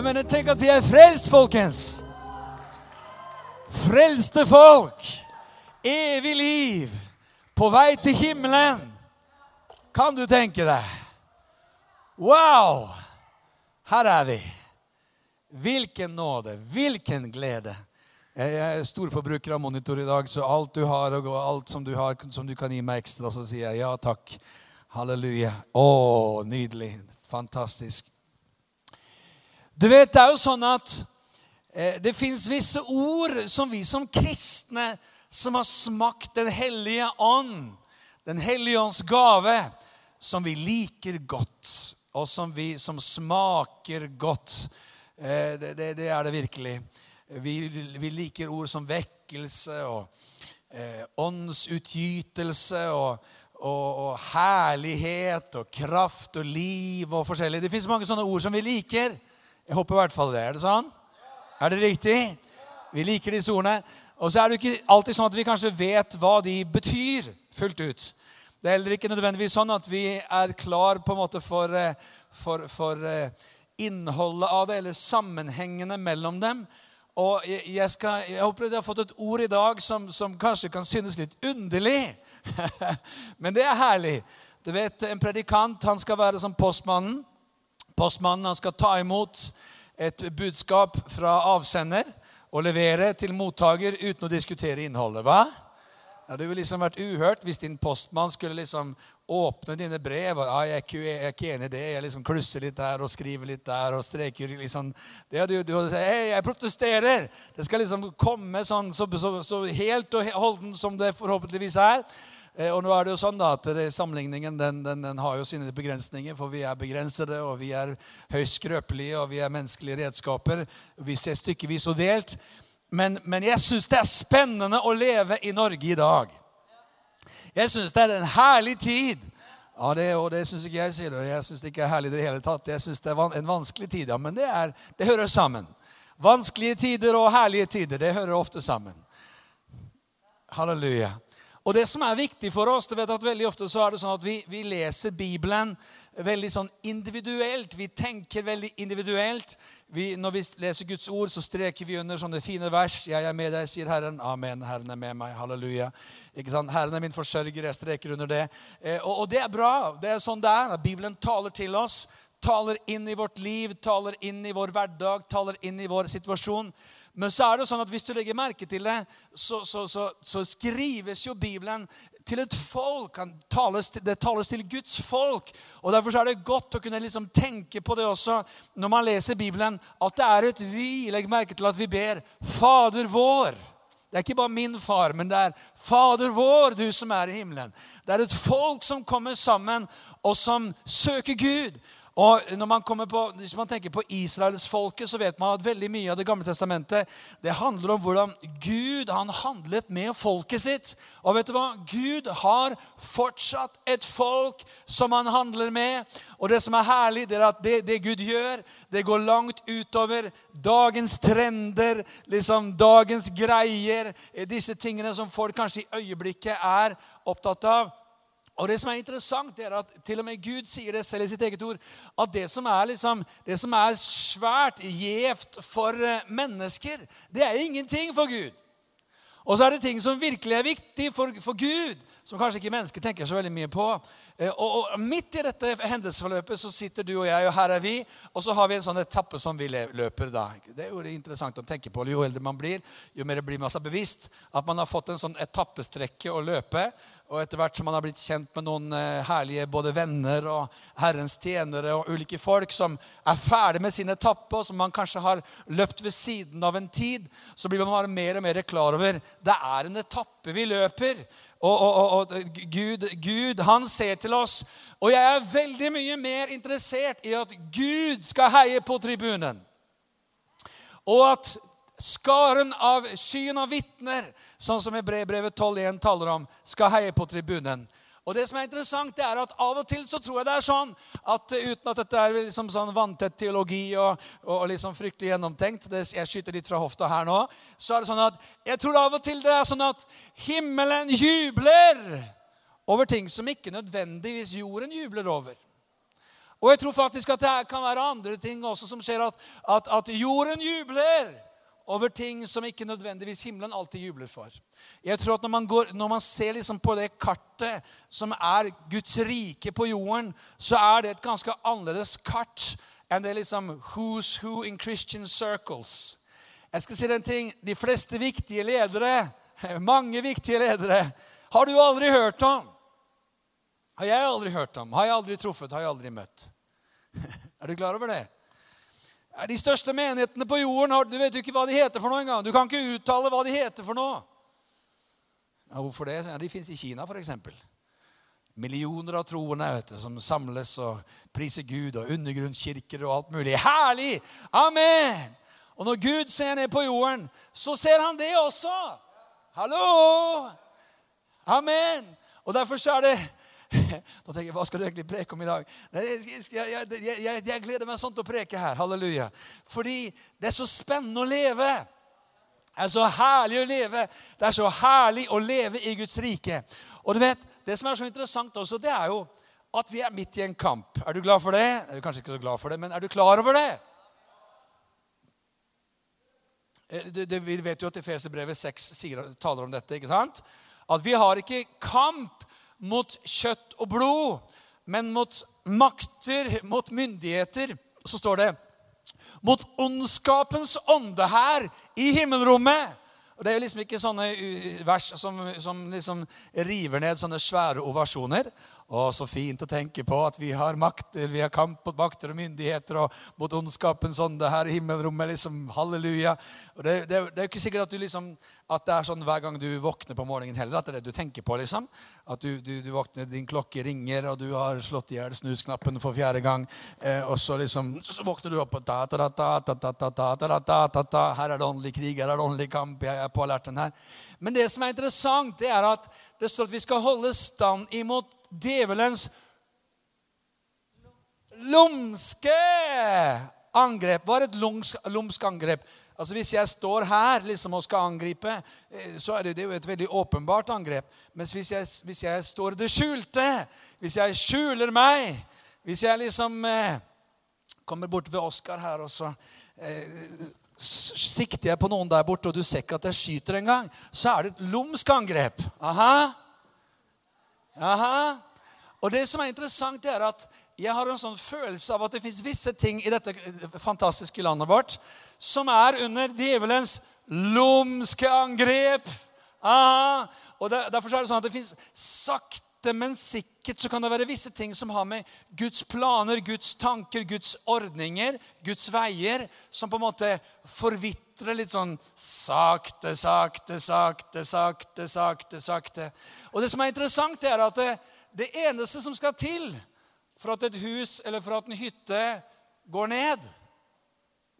herlig. men Tenk at vi er frelst, folkens. Frelste folk. Evig liv. På vei til himmelen. Kan du tenke deg? Wow! Her er vi. Hvilken nåde, hvilken glede. Jeg er storforbruker av monitor i dag, så alt du har, og alt som du har, som du kan gi meg ekstra, så sier jeg ja takk. Halleluja. Å, nydelig. Fantastisk. Du vet, det er jo sånn at eh, det fins visse ord som vi som kristne som har smakt Den hellige ånd, Den hellige ånds gave, som vi liker godt, og som vi som smaker godt. Eh, det, det, det er det virkelig. Vi, vi, liker ord som vekkelse og eh, åndsutgytelse og, og, og, herlighet og kraft og liv og forskjellig. Det fins mange sånne ord som vi liker. Jeg håper i hvert fall det. Er det sånn? Er det riktig? Vi liker disse ordene. Og så er det ikke alltid sånn at vi kanskje vet hva de betyr fullt ut. Det er heller ikke nødvendigvis sånn at vi er klar på en måte for, eh, for, for eh, innholdet av det, eller sammenhengene mellom dem. Og jeg, skal, jeg håper dere har fått et ord i dag som, som kanskje kan synes litt underlig. Men det er herlig. Du vet, En predikant han skal være som postmannen. Postmannen skal ta imot et budskap fra avsender og levere til mottaker uten å diskutere innholdet. Hva? Det hadde jo liksom vært uhørt hvis din postmann skulle liksom åpne dine brev. og ja, er ikke, jeg, er ikke, enig i det. Jeg liksom klusser litt der og skriver litt der og streker liksom. Det hadde, du hadde sagt hei, jeg protesterer. Det skal liksom komme sånn så, så, så helt og holdent som det forhåpentligvis er. Eh, og nå er det jo sånn da at Sammenligningen den, den, den, har jo sine begrensninger, for vi er begrensede, og vi er høyst skrøpelige, og vi er menneskelige redskaper. Vi ser stykkevis og delt. Men, men jeg syns det er spennende å leve i Norge i dag. Jeg syns det er en herlig tid. Ja, det, og det syns ikke jeg, sier det. Jeg syns det ikke er herlig i det hele tatt. Jeg syns det er en vanskelig tid, ja, men det, er, det hører sammen. Vanskelige tider og herlige tider, det hører ofte sammen. Halleluja. Og det som er viktig for oss, du vet at veldig ofte så er det sånn at vi, vi leser Bibelen veldig sånn individuelt. Vi tenker veldig individuelt. Vi, når vi leser Guds ord, så streker vi under sånne fine vers. 'Jeg er med deg', sier Herren. Amen. Herren er med meg. Halleluja. Ikke sant? Herren er min forsørger. Jeg streker under det. Eh, og, og, det er bra. Det er sånn det er. Bibelen taler til oss. Taler inn i vårt liv, taler inn i vår hverdag, taler inn i vår situasjon. Men så er det sånn at hvis du legger merke til det, så, så, så, så skrives jo Bibelen til et folk. Det tales til Guds folk. Og Derfor er det godt å kunne liksom tenke på det også når man leser Bibelen, at det er et vi. Legg merke til at vi ber Fader vår. Det er ikke bare min far, men det er Fader vår, du som er i himmelen. Det er et folk som kommer sammen, og som søker Gud. Og man på, Hvis man tenker på israelsfolket, så vet man at veldig mye av Det gamle testamentet det handler om hvordan Gud han handlet med folket sitt. Og vet du hva? Gud har fortsatt et folk som han handler med. Og det som er herlig, det er at det, det Gud gjør, det går langt utover dagens trender, liksom dagens greier, disse tingene som folk kanskje i øyeblikket er opptatt av. Og Det som er interessant, er at til og med Gud sier det selv i sitt eget ord, at det som er, liksom, det som er svært gjevt for eh, mennesker, det er ingenting for Gud. Og så er det ting som virkelig er viktig for, for Gud, som kanskje ikke mennesker tenker så veldig mye på. Eh, og, og, Midt i dette hendelsesforløpet så sitter du og jeg, og her er vi. Og så har vi en sånn etappe som vi løper. da. Det er jo interessant å tenke på. Jo eldre man blir, jo mer blir man seg bevisst at man har fått en sånn etappestrekke å løpe. Og etter hvert som man har blitt kjent med noen eh, herlige både venner og Herrens tjenere og ulike folk som er ferdig med sin etappe, og som man kanskje har løpt ved siden av en tid, så blir man bare mer og mer klar over det er en etappe vi løper. Og, og, og, og Gud, Gud, han ser til oss. Og jeg er veldig mye mer interessert i at Gud skal heie på tribunen. Og at skaren av skyen av vitner, sånn som i brevet 12.1 taler om, skal heie på tribunen. Og det som er interessant, det er at Av og til så tror jeg det er sånn at uten at dette er liksom sånn vanntett teologi og, og, liksom fryktelig gjennomtenkt det, Jeg skyter litt fra hofta her nå. Så er det sånn at jeg tror av og til det er sånn at himmelen jubler over ting som ikke nødvendigvis jorden jubler over. Og jeg tror faktisk at det kan være andre ting også som skjer, at, at, at jorden jubler over ting som ikke nødvendigvis himmelen alltid jubler for. Jeg tror at Når man, går, når man ser liksom på det kartet som er Guds rike på jorden, så er det et ganske annerledes kart enn det liksom who's who in Christian circles. Jeg skal si en ting. De fleste viktige ledere, mange viktige ledere, har du aldri hørt om. Har jeg aldri hørt om, har jeg aldri truffet, har jeg aldri møtt. Er du klar over det? De største menighetene på jorden du vet jo ikke hva de heter for noe engang. Du kan ikke uttale hva de heter for noe. Ja, hvorfor det? Ja, de fins i Kina, f.eks. Millioner av troende vet du, som samles og priser Gud, og undergrunnskirker og alt mulig. Herlig! Amen! Og når Gud ser ned på jorden, så ser han det også. Hallo! Amen! Og derfor så er det Nå tenker jeg, Hva skal du egentlig preke om i dag? Jeg, jeg, jeg, jeg, gleder meg sånn til å preke her. Halleluja. Fordi det er så spennende å leve. Det er så herlig å leve. Det er så herlig å leve i Guds rike. Og du vet, Det som er så interessant også, det er jo at vi er midt i en kamp. Er du glad for det? Er du kanskje ikke så glad for det, men er du klar over det? Eh, vi vet jo at Efeserbrevet 6 taler om dette. ikke sant? At vi har ikke kamp mot kjøtt og blod, men mot makter, mot myndigheter. Så står det mot ondskapens ånde her i himmelrommet. Og Det er jo liksom ikke sånne vers som, som liksom river ned sånne svære ovasjoner. Å, så fint å tenke på at vi har makt, vi har kamp mot makter og myndigheter og mot ondskapens ånde her i himmelrommet. liksom, Halleluja. Og det, det, det er jo ikke sikkert at, liksom, at det er sånn hver gang du våkner på morgenen heller, at det er det du tenker på. liksom. At du, du, du våkner, din klokke ringer, og du har slått i hjel snusknappen for fjerde gang. Eh, og så liksom, så våkner du opp og ta, ta, ta, ta, ta, ta, ta, ta, ta, ta, ta, Her er det åndelig krig, her er det åndelig kamp. jeg er på alerten her. Men det som er interessant, det er at det står at vi skal holde stand imot djevelens lumske angrep. Hva er et lumsk angrep? Altså Hvis jeg står her liksom og skal angripe, eh, så er det, det jo et veldig åpenbart angrep. Mens hvis jeg, hvis jeg står det skjulte, hvis jeg skjuler meg, hvis jeg liksom eh, kommer bort ved Oskar her, og så eh, sikter jeg på noen der borte, og du ser ikke at jeg skyter engang, så er det et lumsk angrep. Aha. Aha. Og det som er interessant, er at jeg har en sånn følelse av at det fins visse ting i dette fantastiske landet vårt som er under djevelens lumske angrep. Aha. Og Derfor er det sånn at det fins sakte, men sikkert så kan det være visse ting som har med Guds planer, Guds tanker, Guds ordninger, Guds veier, som på en måte forvitrer litt sånn sakte, sakte, sakte, sakte, sakte. sakte. Og det som er interessant, er at det, det eneste som skal til for at et hus eller for at en hytte går ned,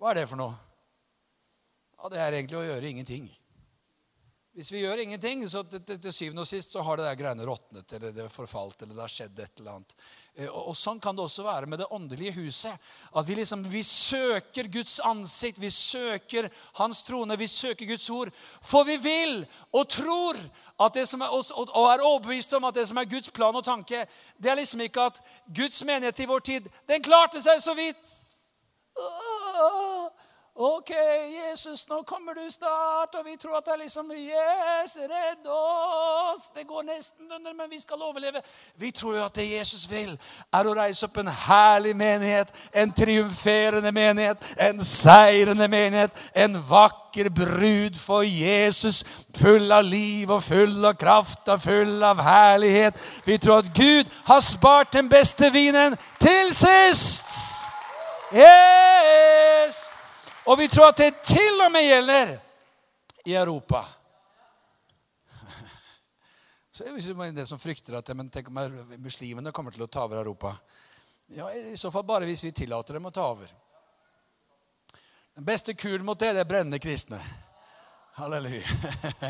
hva er det for noe? Ja, Det er egentlig å gjøre ingenting. Hvis vi gjør ingenting, så til, syvende og sist så har det der greiene råtnet eller det er forfalt eller det har skjedd et eller annet. Eh, og, og Sånn kan det også være med det åndelige huset. At vi liksom, vi søker Guds ansikt, vi søker Hans trone, vi søker Guds ord. For vi vil og tror at det som er, og, og er overbevist om at det som er Guds plan og tanke, det er liksom ikke at Guds menighet i vår tid, den klarte seg så vidt. Ok, Jesus, nå kommer du snart, og vi tror at det er liksom Yes, redd oss! Det går nesten under, men vi skal overleve. Vi tror jo at det Jesus vil, er å reise opp en herlig menighet, en triumferende menighet, en seirende menighet, en vakker brud for Jesus, full av liv og full av kraft og full av herlighet. Vi tror at Gud har spart den beste vinen til sist. Yes! Og vi tror at det til og med gjelder i Europa. Så er det en del som frykter at men tenk om muslimene kommer til å ta over Europa. Ja, I så fall bare hvis vi tillater dem å ta over. Den beste kuren mot det, det er brennende kristne. Halleluja.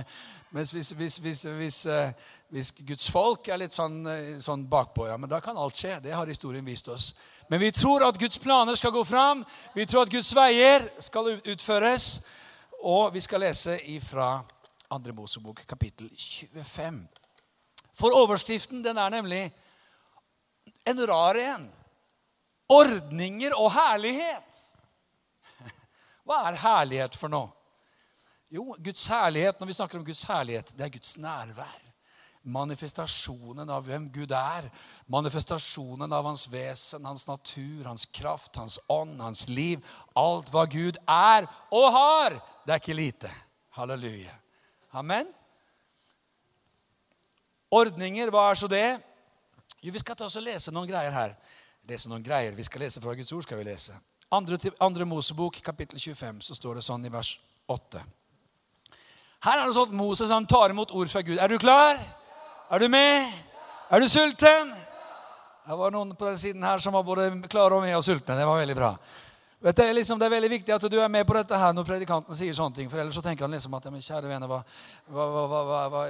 Mens hvis, hvis, hvis, eh, hvis Guds folk er litt sånn, eh, sånn bakpå, ja, men da kan alt skje. Det har historien vist oss. Men vi tror at Guds planer skal gå fram. Vi tror at Guds veier skal utføres. Og vi skal lese ifra Andre Mosebok, kapittel 25. For overskriften den er nemlig en rar en. ordninger og herlighet. Hva er herlighet for noe? Jo, Guds herlighet, når vi snakker om Guds herlighet, det er Guds nærvær. Manifestasjonen av hvem Gud er. Manifestasjonen av hans vesen, hans natur, hans kraft, hans ånd, hans liv. Alt hva Gud er og har. Det er ikke lite. Halleluja. Amen. Ordninger, hva er så det? Jo, Vi skal ta oss og lese noen greier her. Lese noen greier. Vi skal lese fra Guds ord. skal vi lese. Andre, andre Mosebok, kapittel 25, så står det sånn i vers 8. Her er det sånn at Moses han tar imot ord fra Gud. Er du klar? Er du med? Er du sulten? Det var noen på den siden her som var både klare og med og sultne. Det var veldig bra. Vet du, liksom, det er veldig viktig at du er med på dette her når predikanten sier sånne ting. For ellers så tenker han liksom at men kjære venner, hva, hva, hva, hva,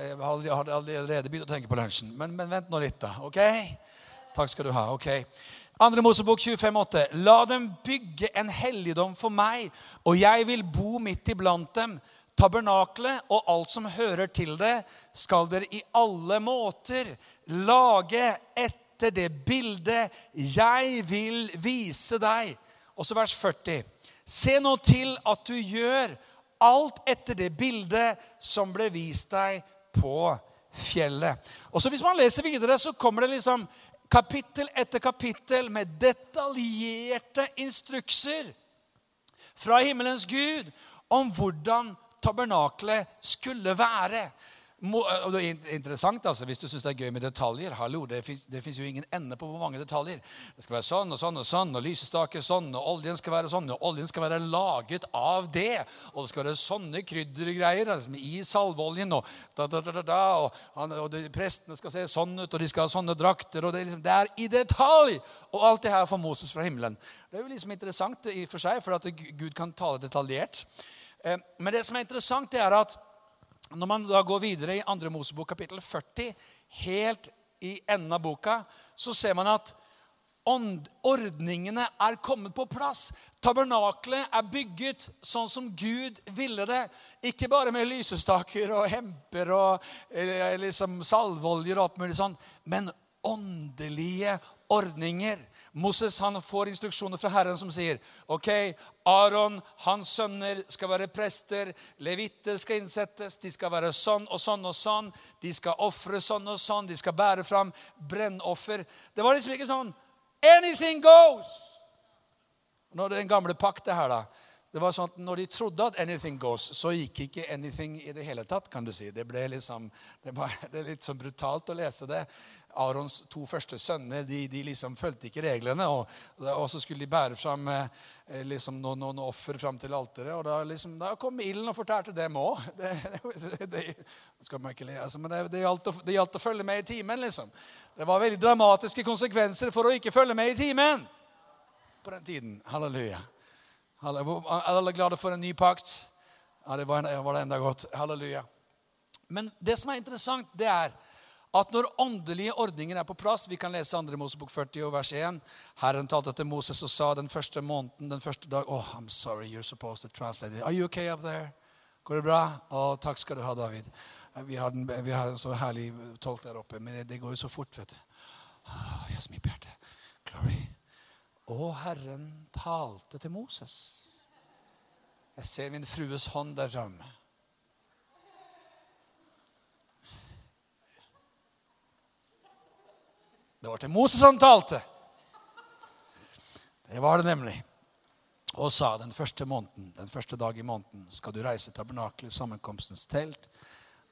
jeg har allerede begynt å tenke på lunsjen. Men, men, vent nå litt, da. ok? Takk skal du ha. ok? Andre Mosebok 25,8. La dem bygge en helligdom for meg, og jeg vil bo midt iblant dem. Tabernaklet og alt som hører til det, skal dere i alle måter lage etter det bildet jeg vil vise deg. Og så vers 40. Se nå til at du gjør alt etter det bildet som ble vist deg på fjellet. Og så Hvis man leser videre, så kommer det liksom kapittel etter kapittel med detaljerte instrukser fra himmelens Gud om hvordan tabernaklet skulle være. Og det er interessant altså, Hvis du syns det er gøy med detaljer hallo, Det fins jo ingen ende på hvor mange detaljer. Det skal være sånn og sånn og sånn, og lysestaker sånn, og oljen skal være sånn, og oljen skal være laget av det. Og det skal være sånne kryddergreier altså, i salveoljen. Og, da, da, da, da, og, og de, prestene skal se sånn ut, og de skal ha sånne drakter. og Det liksom, det er i detalj! Og alt det her får Moses fra himmelen. Det er jo liksom interessant i for seg, for at Gud kan tale detaljert. Eh, men det som er interessant, det er at når man da går videre i 2. Mosebok kapittel 40, helt i enden av boka, så ser man at ordningene er kommet på plass. Tabernaklet er bygget sånn som Gud ville det. Ikke bare med lysestaker og hemper og eh, liksom salveoljer og alt mulig sånn, men åndelige ordninger. Moses han får instruksjoner fra Herren som sier ok, Aron, hans sønner skal være prester, levitter skal innsettes, de skal være sånn og sånn og sånn, de skal ofre sånn og sånn, de skal bære fram brennoffer. Det var liksom ikke sånn Anything goes! Når det den gamle pakt, her, da. Det var sånn at Når de trodde at 'anything goes', så gikk ikke 'anything' i det hele tatt. kan du si. Det ble liksom, det, var, det litt sånn brutalt å lese det. Arons to første sønner de, de liksom fulgte ikke reglene. Og, og, så skulle de bære fram eh, liksom noen, noen offer fram til alteret. Og da, liksom, da kom ilden og fortalte dem òg. Det, det, altså, det, gjaldt det gjaldt å følge med i timen. liksom. Det var veldig dramatiske konsekvenser for å ikke følge med i timen på den tiden. Halleluja. Er alle glade for en ny pakt? Ja, det var, var det enda godt. Halleluja. Men det som er interessant, det er at når åndelige ordninger er på plass Vi kan lese 2. Mosebok 40, vers 1. Herren talte til Moses og sa den første måneden, den første dag Oh, I'm sorry, you're supposed to translate it. Are you okay up there? Går det bra? Å, takk skal du ha, David. Vi har, den, vi har en så herlig tolk der oppe, men det, det går jo så fort, vet du. Oh, yes, mitt hjerte. Glory. Og Herren talte til Moses. Jeg ser min frues hånd der framme. Det var til Moses han talte. Det var det nemlig. Og sa den første måneden, den første dag i måneden skal du reise tabernakelet, sammenkomstens telt.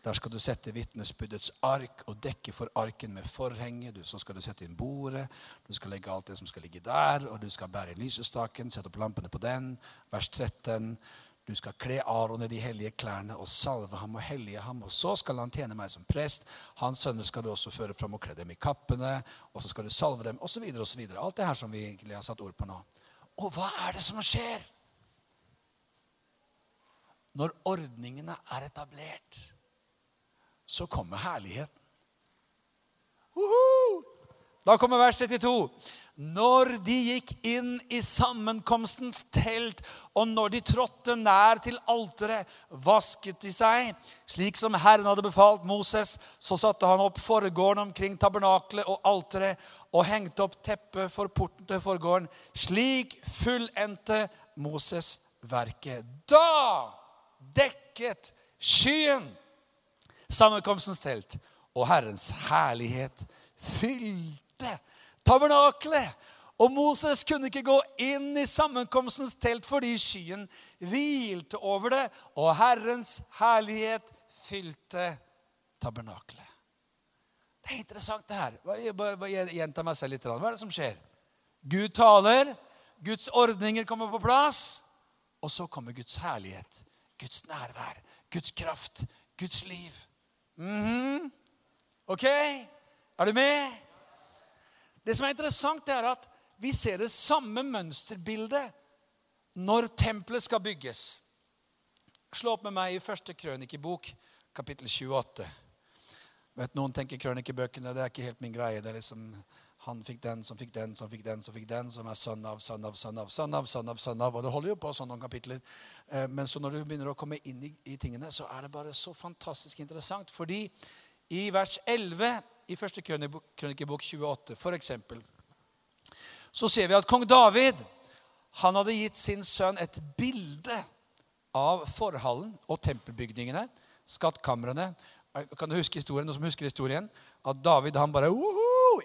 Der skal du sette vitnesbyrdets ark og dekke for arken med forhenge. Så skal du sette inn bordet, du skal legge alt det som skal ligge der, og du skal bære lysestaken, sette opp lampene på den. Vers 13. Du skal kle Aron i de hellige klærne og salve ham og hellige ham. Og så skal han tjene meg som prest. Hans sønner skal du også føre fram og kle dem i kappene. Og så skal du salve dem, osv. osv. Alt det her som vi egentlig har satt ord på nå. Og hva er det som skjer? Når ordningene er etablert, så kommer herligheten. Da kommer vers 32. når de gikk inn i sammenkomstens telt, og når de trådte nær til alteret, vasket de seg, slik som Herren hadde befalt Moses. Så satte han opp forgården omkring tabernaklet og alteret og hengte opp teppet for porten til forgården. Slik fullendte Moses verket. Da dekket skyen sammenkomstens telt, og Herrens herlighet fylte tabernaklet. Og Moses kunne ikke gå inn i sammenkomstens telt fordi skyen hvilte over det, og Herrens herlighet fylte tabernaklet. Det er interessant, det her. Jeg bare gjenta meg selv litt. Hva er det som skjer? Gud taler, Guds ordninger kommer på plass, og så kommer Guds herlighet, Guds nærvær, Guds kraft, Guds liv. Mm -hmm. Ok? Er du med? Det som er interessant, er at vi ser det samme mønsterbildet når tempelet skal bygges. Slå opp med meg i første krønikebok, kapittel 28. Vet, noen tenker krønikebøkene det er ikke helt min greie. det er liksom han fikk den, som fikk den, som fikk den, som fikk den, som er sønn av, sønn av, sønn av, sønn av, sønn av, sønn av. Og det holder jo på sånn noen kapitler. Eh, men så når du begynner å komme inn i, i tingene, så er det bare så fantastisk interessant. Fordi i vers 11 i første krønikebok 28 for eksempel, så ser vi at kong David han hadde gitt sin sønn et bilde av forhallen og tempelbygningene, skattkamrene. Kan du huske historien, noen som husker historien? At David han bare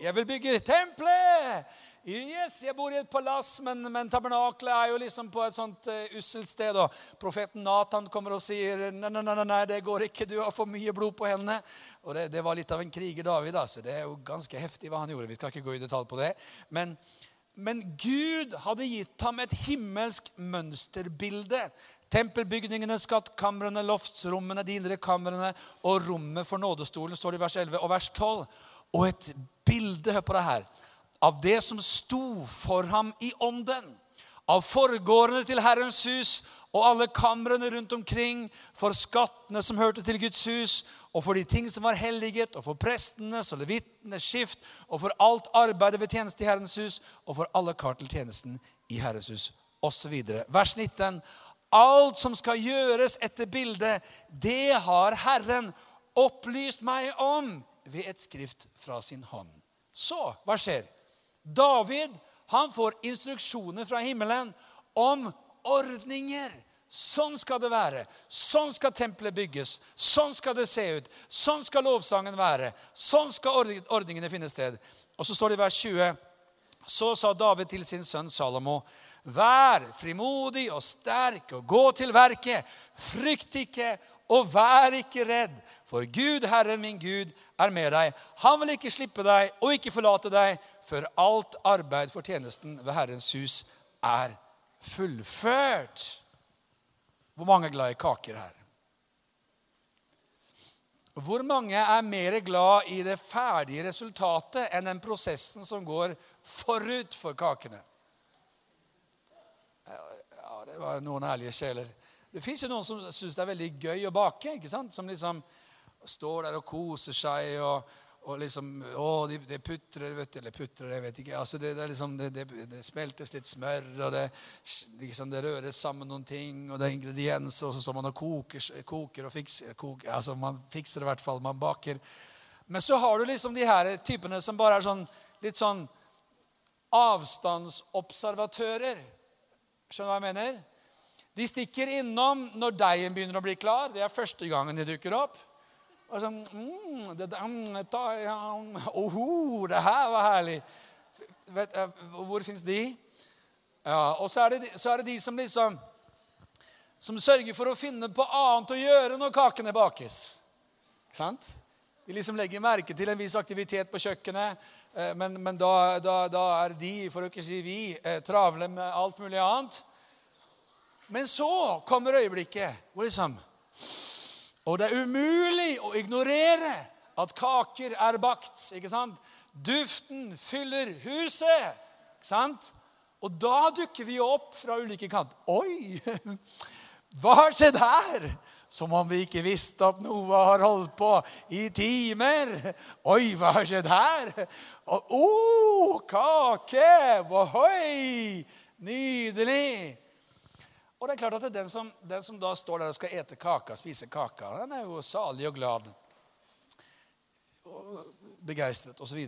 Jeg vil bygge tempelet! Yes, jeg bor i et palass, men, men tabernaklet er jo liksom på et sånt uh, usselt sted. Og profeten Nathan kommer og sier nei, nei, nei, nei, det går ikke, du har for mye blod på hendene. Og det, det var litt av en kriger, David. så Det er jo ganske heftig hva han gjorde. Vi skal ikke gå i detalj på det. Men, men Gud hadde gitt ham et himmelsk mønsterbilde. Tempelbygningene, skattkamrene, loftsrommene, de indre kamrene og rommet for nådestolen, står det i vers 11 og vers 12. Og et bilde, hør på det her av det som sto for ham i ånden. Av forgårdene til Herrens hus og alle kamrene rundt omkring, for skattene som hørte til Guds hus, og for de ting som var helliget, og for prestenes og levitenes skift, og for alt arbeidet ved tjeneste i Herrens hus, og for alle kar til tjenesten i Herrens hus, osv. Vers 19. Alt som skal gjøres etter bildet, det har Herren opplyst meg om ved et skrift fra sin hånd. Så hva skjer? David han får instruksjoner fra himmelen om ordninger. Sånn skal det være. Sånn skal tempelet bygges. Sånn skal det se ut. Sånn skal lovsangen være. Sånn skal ordningene finne sted. Og så står det i vers 20. Så sa David til sin sønn Salomo.: Vær frimodig og sterk og gå til verket. Frykt ikke og vær ikke redd, for Gud, Herren min Gud, er med deg. Han vil ikke slippe deg og ikke forlate deg før alt arbeid for tjenesten ved Herrens hus er fullført. Hvor mange er glad i kaker her? Hvor mange er mer glad i det ferdige resultatet enn den prosessen som går forut for kakene? Ja, det var noen ærlige sjeler. Det fins jo noen som syns det er veldig gøy å bake. ikke sant? Som liksom står der og koser seg. og, og liksom, å, de, de putrer, vet du, eller putrer, jeg vet ikke. altså Det, det, liksom, det, det smeltes litt smør, og det, liksom, det røres sammen noen ting, og det er ingredienser, og så står man og koker, koker og fikser. Koker, altså Man fikser det i hvert fall. Man baker. Men så har du liksom de her typene som bare er sånn litt sånn avstandsobservatører. Skjønner du hva jeg mener? De stikker innom når deigen begynner å bli klar. Det er første gangen de dukker opp. Og sånn mm, det, det, ja, oh, det her var herlig. Vet, eh, hvor fins de? Ja, og så er, det, så er det de som liksom Som sørger for å finne på annet å gjøre når kakene bakes. Ikke sant? De liksom legger merke til en viss aktivitet på kjøkkenet, eh, men, men da, da, da, er de, for å ikke si vi, eh, travle med alt mulig annet. Men så kommer øyeblikket hvor liksom Og det er umulig å ignorere at kaker er bakt. ikke sant? Duften fyller huset. ikke sant? Og da dukker vi opp fra ulike kanter. Oi! Hva har skjedd her? Som om vi ikke visste at noe har holdt på i timer. Oi, hva har skjedd her? Å, oh, kake! Ohoi! Nydelig! Og det er klart at den som, den som da står der og skal ete kaka, spise kaka, den er jo salig og glad. Og begeistret osv.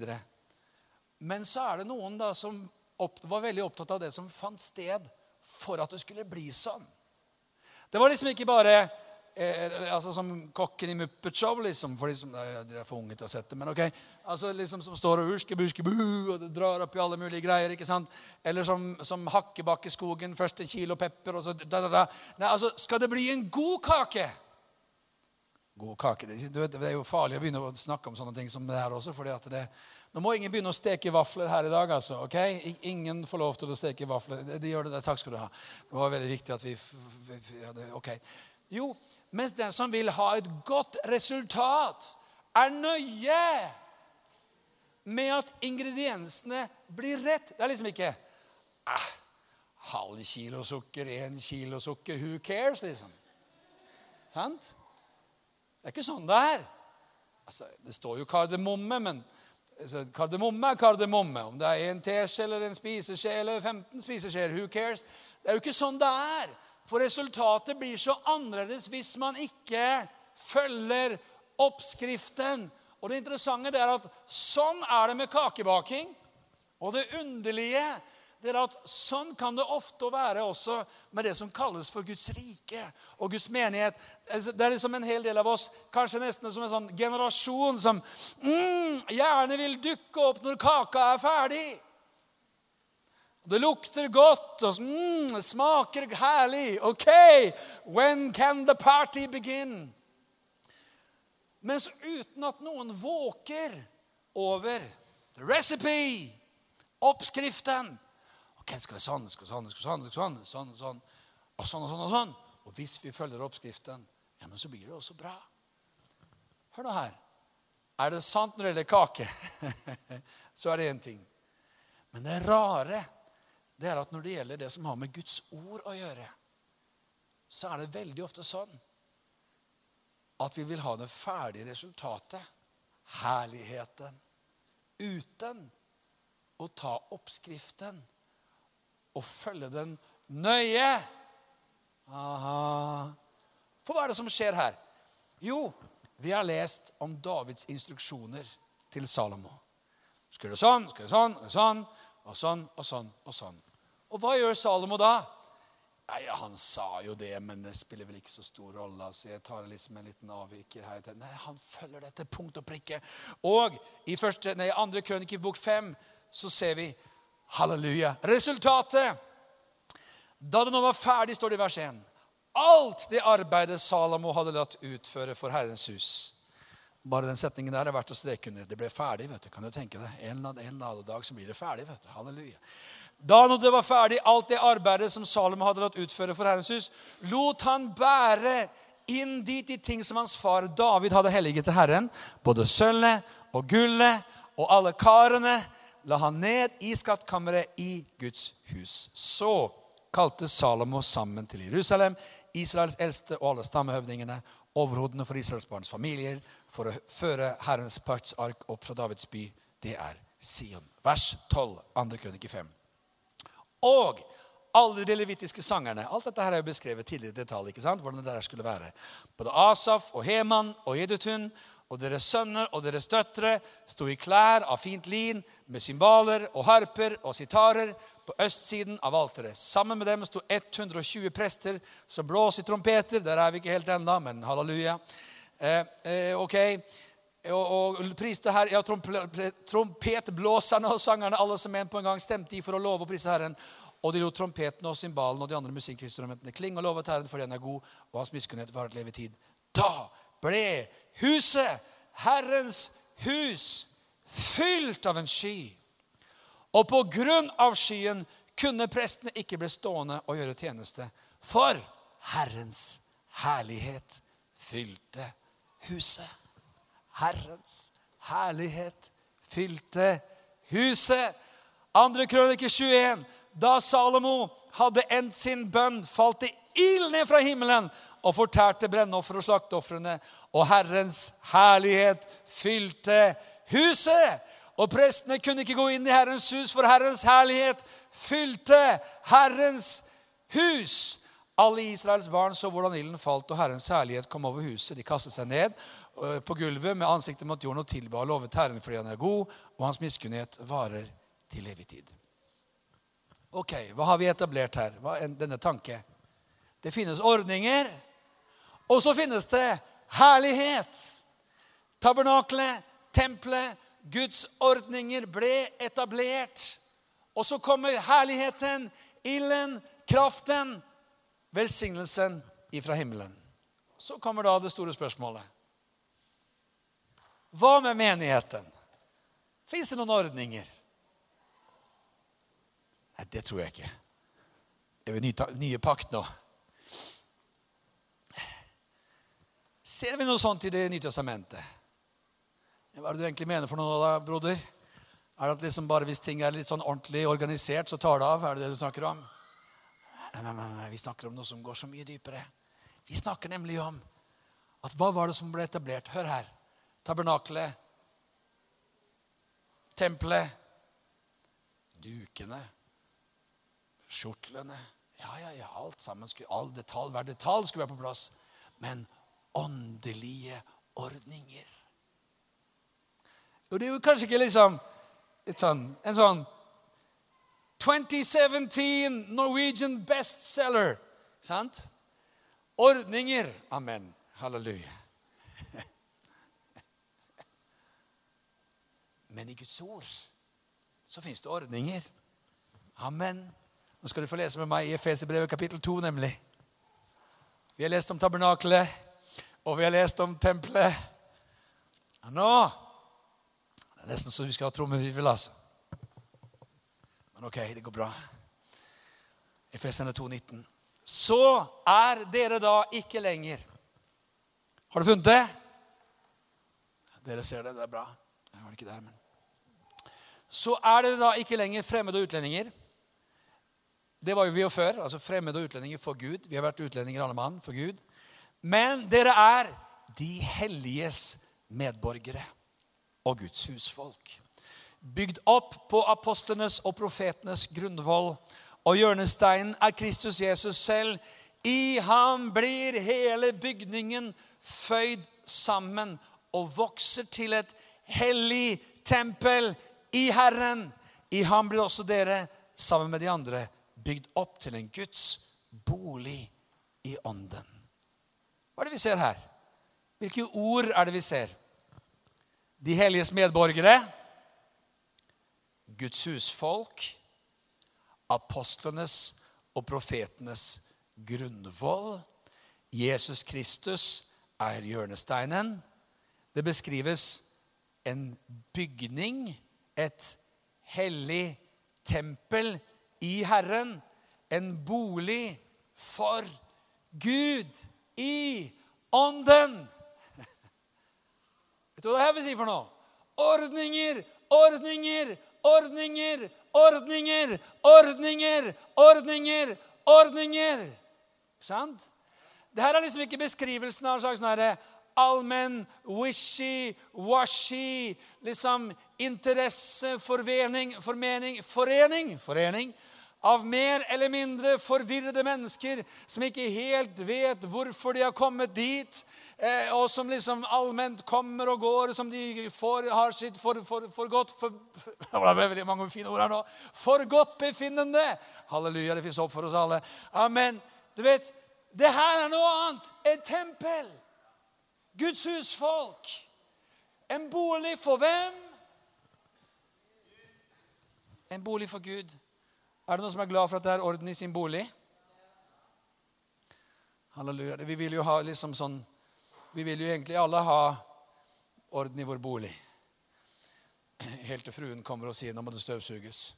Men så er det noen da som opp, var veldig opptatt av det som fant sted for at det skulle bli sånn. Det var liksom ikke bare eh, altså Som kokken i Muppet Show, liksom, for de som Dere er for unge til å ha sett det, men ok. Altså liksom Som står og urske-buske-bu, og det drar opp i alle mulige greier. ikke sant? Eller som, som Hakkebakkeskogen. Først en kilo pepper, og så da, da, da. Nei, altså, Skal det bli en god kake God kake det, det er jo farlig å begynne å snakke om sånne ting som det her også. fordi at det nå må ingen begynne å steke vafler her i dag. altså, ok? Ingen får lov til å steke vafler. De gjør det der. Takk skal du ha. Det var veldig viktig at vi ja, det, ok. Jo, mens den som vil ha et godt resultat, er nøye med at ingrediensene blir rett. Det er liksom ikke eh, halv kilo sukker, én kilo sukker. Who cares, liksom? Sant? Det er ikke sånn det er. Altså, det står jo kardemomme, men Kardemomme er kardemomme. Om det er en teskje eller en spiseskje eller 15 spiseskjeer, who cares? Det er jo ikke sånn det er. For resultatet blir så annerledes hvis man ikke følger oppskriften. Og det interessante er at sånn er det med kakebaking. Og det underlige det er at Sånn kan det ofte være også med det som kalles for Guds rike og Guds menighet. Altså, det er liksom en hel del av oss, kanskje nesten som en sånn generasjon, som mm, gjerne vil dukke opp når kaka er ferdig. Det lukter godt og mm, smaker herlig. OK, when can the party begin? Mens uten at noen våker over the recipe, oppskriften Ok, det skal være sånn, det skal være sånn, det skal være sånn, sånn, sånn, sånn, og sånn og sånn. Og sånn. Og hvis vi følger oppskriften, ja, men så blir det også bra. Hør nå her. Er det sant når det gjelder kake, så er det én ting. Men det rare det er at når det gjelder det som har med Guds ord å gjøre, så er det veldig ofte sånn at vi vil ha det ferdige resultatet, herligheten, uten å ta oppskriften og følge den nøye. Aha. For hva er det som skjer her? Jo, vi har lest om Davids instruksjoner til Salomo. Skal gjøre sånn, skal gjøre sånn, skal gjøre sånn, og sånn og sånn. Og sånn. Og hva gjør Salomo da? Nei, Han sa jo det, men det spiller vel ikke så stor rolle. så jeg tar liksom en liten avviker her. Nei, Han følger dette punkt og prikke. Og i første, nei, andre krønik i bok fem så ser vi Halleluja. Resultatet Da det nå var ferdig, står det i vers 1. Alt det arbeidet Salomo hadde latt utføre for Herrens hus. Bare den setningen der er verdt å streke under. Det ble ferdig. vet du, kan du tenke deg. En, eller annen dag så blir det ferdig. vet du. Halleluja. Da når det var ferdig, alt det arbeidet som Salomo hadde latt utføre for Herrens hus, lot han bære inn dit de ting som hans far David hadde helliget til Herren, både sølvet og gullet og alle karene la han ned i skattkammeret i Guds hus. Så kalte Salomo sammen til Jerusalem Israels eldste og alle stammehøvdingene, overhodene for Israels barns familier, for å føre Herrens paktsark opp fra Davids by. Det er Sion. Vers 12, 2. krønike 5. Og alle de levitiske sangerne Alt dette her er jo beskrevet tidligere i detalj. ikke sant? hvordan det der skulle være. Både Asaf og Heman og Jedutun og deres sønner og deres døtre sto i klær av fint lin med cymbaler og harper og sitarer på østsiden av alteret. Sammen med dem sto 120 prester som blåser i trompeter. Der er vi ikke helt ennå, men halleluja. Eh, eh, ok. Og, og priste her, ja, Trompetblåserne og sangerne, alle som en på en gang stemte i for å love og prise Herren. Og de lot trompetene og cymbalene og de andre musikkinstrumentene klinge og lovet Herren, fordi han er god, og hans miskunnhet varer til evig tid. Da ble huset, Herrens hus, fylt av en sky. Og på grunn av skyen kunne prestene ikke bli stående og gjøre tjeneste, for Herrens herlighet fylte huset. Herrens herlighet fylte huset. Andre krønike 21. Da Salomo hadde endt sin bønn, falt det ild ned fra himmelen og fortærte brennoffer og slakteofrene. Og Herrens herlighet fylte huset. Og prestene kunne ikke gå inn i Herrens hus, for Herrens herlighet fylte Herrens hus. Alle Israels barn så hvordan ilden falt, og Herrens herlighet kom over huset. De kastet seg ned eh, på gulvet med ansiktet mot jorden og tilba og lovet Herren fordi han er god, og hans miskunnhet varer til evig tid. Ok, hva har vi etablert her? Hva er denne tanke? Det finnes ordninger, og så finnes det herlighet. Tabernaklet, tempelet, Guds ordninger ble etablert. Og så kommer herligheten, ilden, kraften, velsignelsen ifra himmelen. Så kommer da det store spørsmålet. Hva med menigheten? Fins det noen ordninger? Nei, det tror jeg ikke. Det er vel nye pakt nå. Ser vi noe sånt i Det nye testamentet? Hva er det du egentlig mener for noe, da, broder? Er det at liksom bare hvis ting er litt sånn ordentlig organisert, så tar det av? Er det det du snakker om? Nei, nei, nei, nei, vi snakker om noe som går så mye dypere. Vi snakker nemlig om at hva var det som ble etablert? Hør her. Tabernakelet, tempelet, dukene, skjortlene Ja, ja, ja, alt sammen. Skulle, all detalj, Hver detalj skulle være på plass. Men åndelige ordninger. Og det er jo kanskje ikke liksom sånn, en sånn 2017 Norwegian bestseller. Sant? Ordninger. Amen. Halleluja. Men i Guds ord så fins det ordninger. Amen. Nå skal du få lese med meg i Efeserbrevet kapittel 2, nemlig. Vi har lest om tabernakelet, og vi har lest om tempelet. Nå Det er nesten så vi skal ha trommevirvel, altså. Men ok, det går bra. Efesene 2,19. Så er dere da ikke lenger Har du funnet det? Dere ser det. Det er bra. Jeg var ikke der, men Så er dere da ikke lenger fremmede og utlendinger. Det var jo vi jo før. altså Fremmede og utlendinger for Gud. Vi har vært utlendinger alle mann for Gud. Men dere er de helliges medborgere og Guds husfolk bygd opp på apostlenes og profetenes grunnvoll. Og hjørnesteinen er Kristus Jesus selv. I ham blir hele bygningen føyd sammen og vokser til et hellig tempel i Herren. I ham blir også dere, sammen med de andre, bygd opp til en Guds bolig i ånden. Hva er det vi ser her? Hvilke ord er det vi ser? De helliges medborgere Guds husfolk, apostlenes og profetenes grunnvoll. Jesus Kristus er hjørnesteinen. Det beskrives en bygning, et hellig tempel i Herren. En bolig for Gud i ånden. Vet du hva det her vil si for noe? Ordninger, ordninger, ordninger, ordninger, ordninger, ordninger, ordninger. Sant? Dette er liksom ikke beskrivelsen av en slags sånn allmenn, wishy-washy liksom interesse, forvening, formening, forening, forening av mer eller mindre forvirrede mennesker som ikke helt vet hvorfor de har kommet dit, og som liksom allment kommer og går, som de får, har sitt for, for, for godt for, Det ble veldig mange fine ord her nå. For godt befinnende. Halleluja, det fins håp for oss alle. Amen. Du vet, det her er noe annet. Et tempel. Guds husfolk. En bolig for hvem? En bolig for Gud. Er det noen som er glad for at det er orden i sin bolig? Halleluja. Vi vil jo ha liksom sånn Vi vil jo egentlig alle ha orden i vår bolig. Helt til fruen kommer og sier 'nå må det støvsuges'.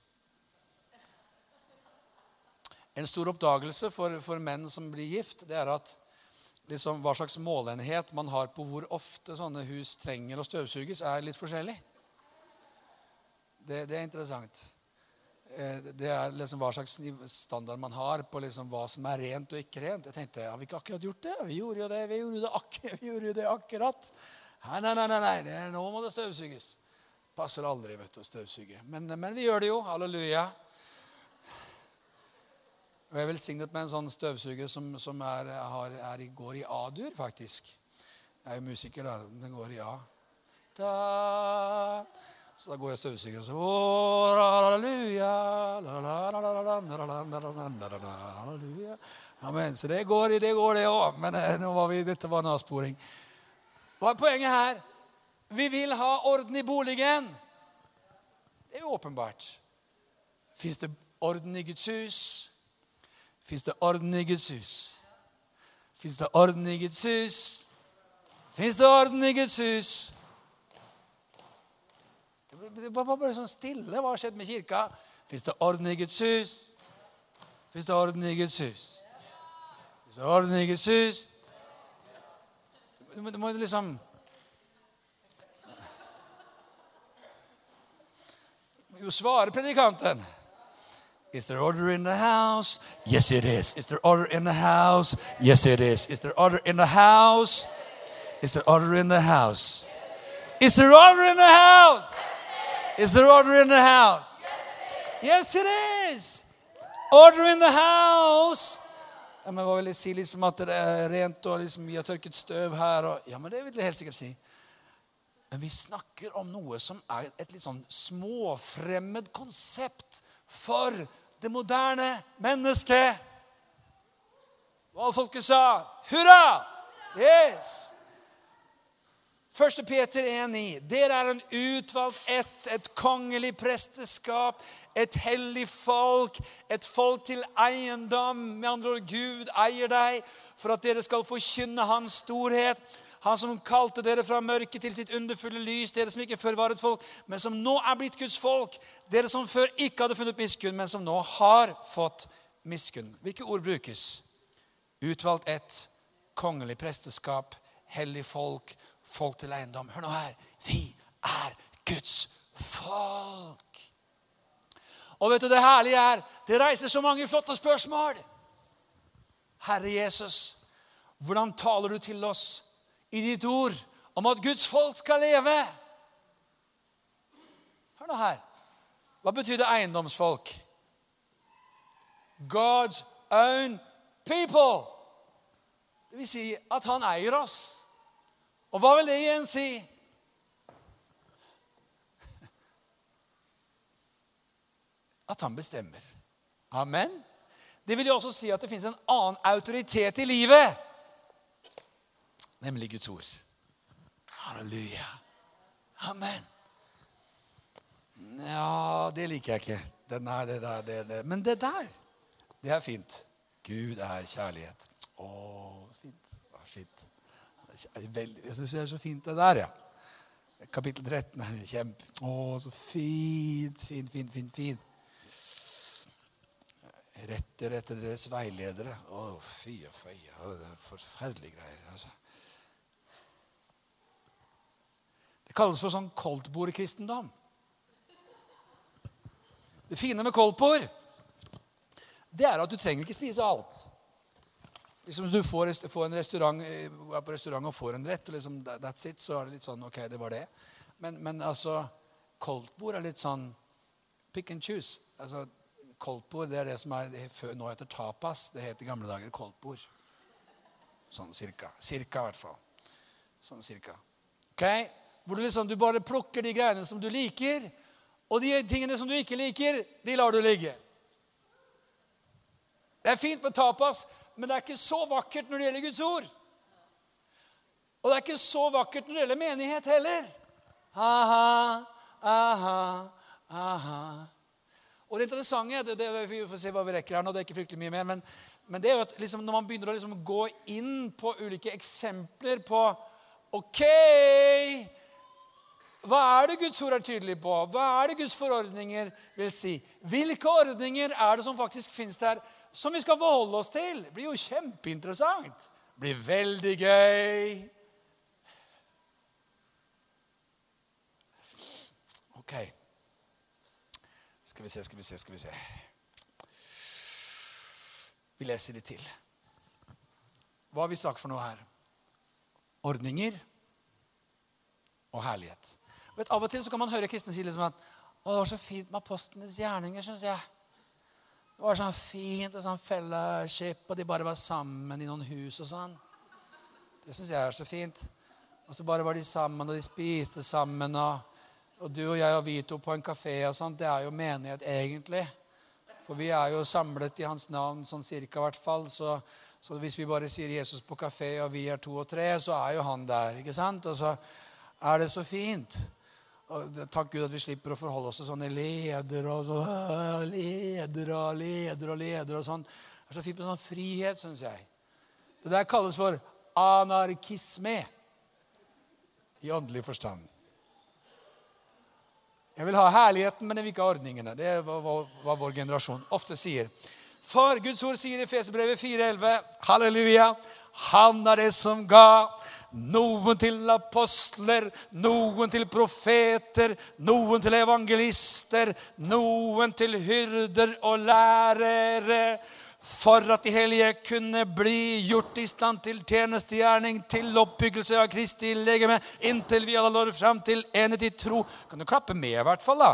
En stor oppdagelse for, for menn som blir gift, det er at liksom, hva slags målenhet man har på hvor ofte sånne hus trenger å støvsuges, er litt forskjellig. Det, det er interessant. Eh, det er liksom hva slags standard man har på liksom hva som er rent og ikke rent. Jeg tenkte har vi ikke akkurat gjort det? Vi gjorde jo det, vi gjorde det, ak vi gjorde det akkurat. Nei, nei, nei, nei, nei. nå må det støvsuges. Passer aldri vet du, å støvsuge. Men, men vi gjør det jo. Halleluja. Og jeg er velsignet med en sånn støvsuger som, som er, har, er, går i A-dur, faktisk. Jeg er jo musiker, da. Den går i A. Da. Så da går jeg støvsuger, og så halleluja. Amen. Så det går, det går, det òg. Men eh, nå var vi, dette var en avsporing. Hva er poenget her? Vi vil ha orden i boligen. Det er åpenbart. Fins det orden i Guds hus? Fins det orden i Guds hus? Fins det orden i Guds hus? Fins det orden i Guds hus? Det var bare sånn stille. Hva har skjedd med kirka? Fins det orden i Guds hus? Fins det orden i Guds hus? Fins det orden i Guds hus? Du må, du må liksom jo svarer predikanten. Is there order in the house? Yes, it is. Is there order in the house? Yes, it is. Is there order in the house? Is there order in the house? Is there order in the house? Is there order in the house? Yes, it is. Order in the house. Ja, men Hva vil jeg si? Liksom at det er rent, og liksom vi har tørket støv her. Og, ja, men Det vil jeg helt sikkert si. Men vi snakker om noe som er et litt sånn småfremmed konsept for det moderne mennesket. Hva folket sa? Hurra! Yes! 1. Peter 1,9. Dere er en utvalgt ett, et kongelig presteskap, et hellig folk, et folk til eiendom. Med andre ord, Gud eier deg for at dere skal forkynne Hans storhet. Han som kalte dere fra mørket til sitt underfulle lys, dere som ikke før var et folk, men som nå er blitt Guds folk. Dere som før ikke hadde funnet miskunn, men som nå har fått miskunn. Hvilke ord brukes? Utvalgt ett, kongelig presteskap, hellig folk, folk til eiendom. Hør nå her. Vi er Guds folk. Og vet du det herlige er? Det reiser så mange flotte spørsmål. Herre Jesus, hvordan taler du til oss i ditt ord om at Guds folk skal leve? Hør nå her. Hva betyr det eiendomsfolk? God's own people. Det vil si at han eier oss. Og hva vil det igjen si? At han bestemmer. Amen. Det vil jo også si at det fins en annen autoritet i livet, nemlig Guds ord. Halleluja. Amen. Ja, det liker jeg ikke. Det, nei, det der, det, det. Men det der, det er fint. Gud er kjærlighet. Å, fint. fint. Jeg syns det er så fint, det der, ja. Kapittel 13 er kjempe... Å, så fint, fint, fint, fint. fint. Retter etter deres veiledere. Å, fy og er forferdelige greier. altså. Det kalles for sånn koldtbordkristendom. Det fine med koldtbord, det er at du trenger ikke spise alt. Liksom, du får, får, en restaurant, eh, er på restaurant og får en rett, og liksom, that's it, så er det litt sånn Ok, det var det. Men, men altså, koldtbord er litt sånn pick and choose. Altså, Koldtbord det er det som er, nå heter tapas. Det het i gamle dager koldtbord. Sånn cirka. Cirka, i hvert fall. Sånn cirka. Ok? Hvor du liksom, du bare plukker de greiene som du liker, og de tingene som du ikke liker, de lar du ligge. Det er fint med tapas, men det er ikke så vakkert når det gjelder Guds ord. Og det er ikke så vakkert når det gjelder menighet heller. Aha, aha, aha. Og det interessante det, det, Vi får se hva vi rekker her nå. det er ikke fryktelig mye mer, men, men det er jo at liksom, når man begynner å liksom gå inn på ulike eksempler på Ok Hva er det Guds ord er tydelig på? Hva er det Guds forordninger vil si? Hvilke ordninger er det som faktisk finnes der? Som vi skal forholde oss til. Det blir jo kjempeinteressant. Det blir veldig gøy. Ok. Skal vi se, skal vi se, skal vi se. Vi leser litt til. Hva har vi sagt for noe her? Ordninger og herlighet. Vet, av og til så kan man høre kristne si liksom at å, det var så fint med apostlenes gjerninger, syns jeg. Det var sånn fint og sånn fellowship, og de bare var sammen i noen hus og sånn. Det syns jeg er så fint. Og så bare var de sammen, og de spiste sammen. Og, og du og jeg og vi to på en kafé og sånt, det er jo menighet egentlig. For vi er jo samlet i hans navn, sånn cirka i hvert fall. Så, så hvis vi bare sier Jesus på kafé, og vi er to og tre, så er jo han der. ikke sant? Og så er det så fint. Og takk Gud at vi slipper å forholde oss til sånne ledere og sånn ledere og ledere og ledere og sånn. Det er så fint med sånn frihet, syns jeg. Det der kalles for anarkisme i åndelig forstand. Jeg vil ha herligheten, men jeg vil ikke ha ordningene. Det er hva vår generasjon ofte sier. For Guds ord sier i Fesebrevet 4,11.: Halleluja! Han er det som ga noen til apostler, noen til profeter, noen til evangelister, noen til hyrder og lærere for at de hellige kunne bli gjort i stand til tjenestegjerning, til oppbyggelse av Kristi legeme, inntil vi alle når fram til enhet i tro. Kan du klappe med, i hvert fall? da?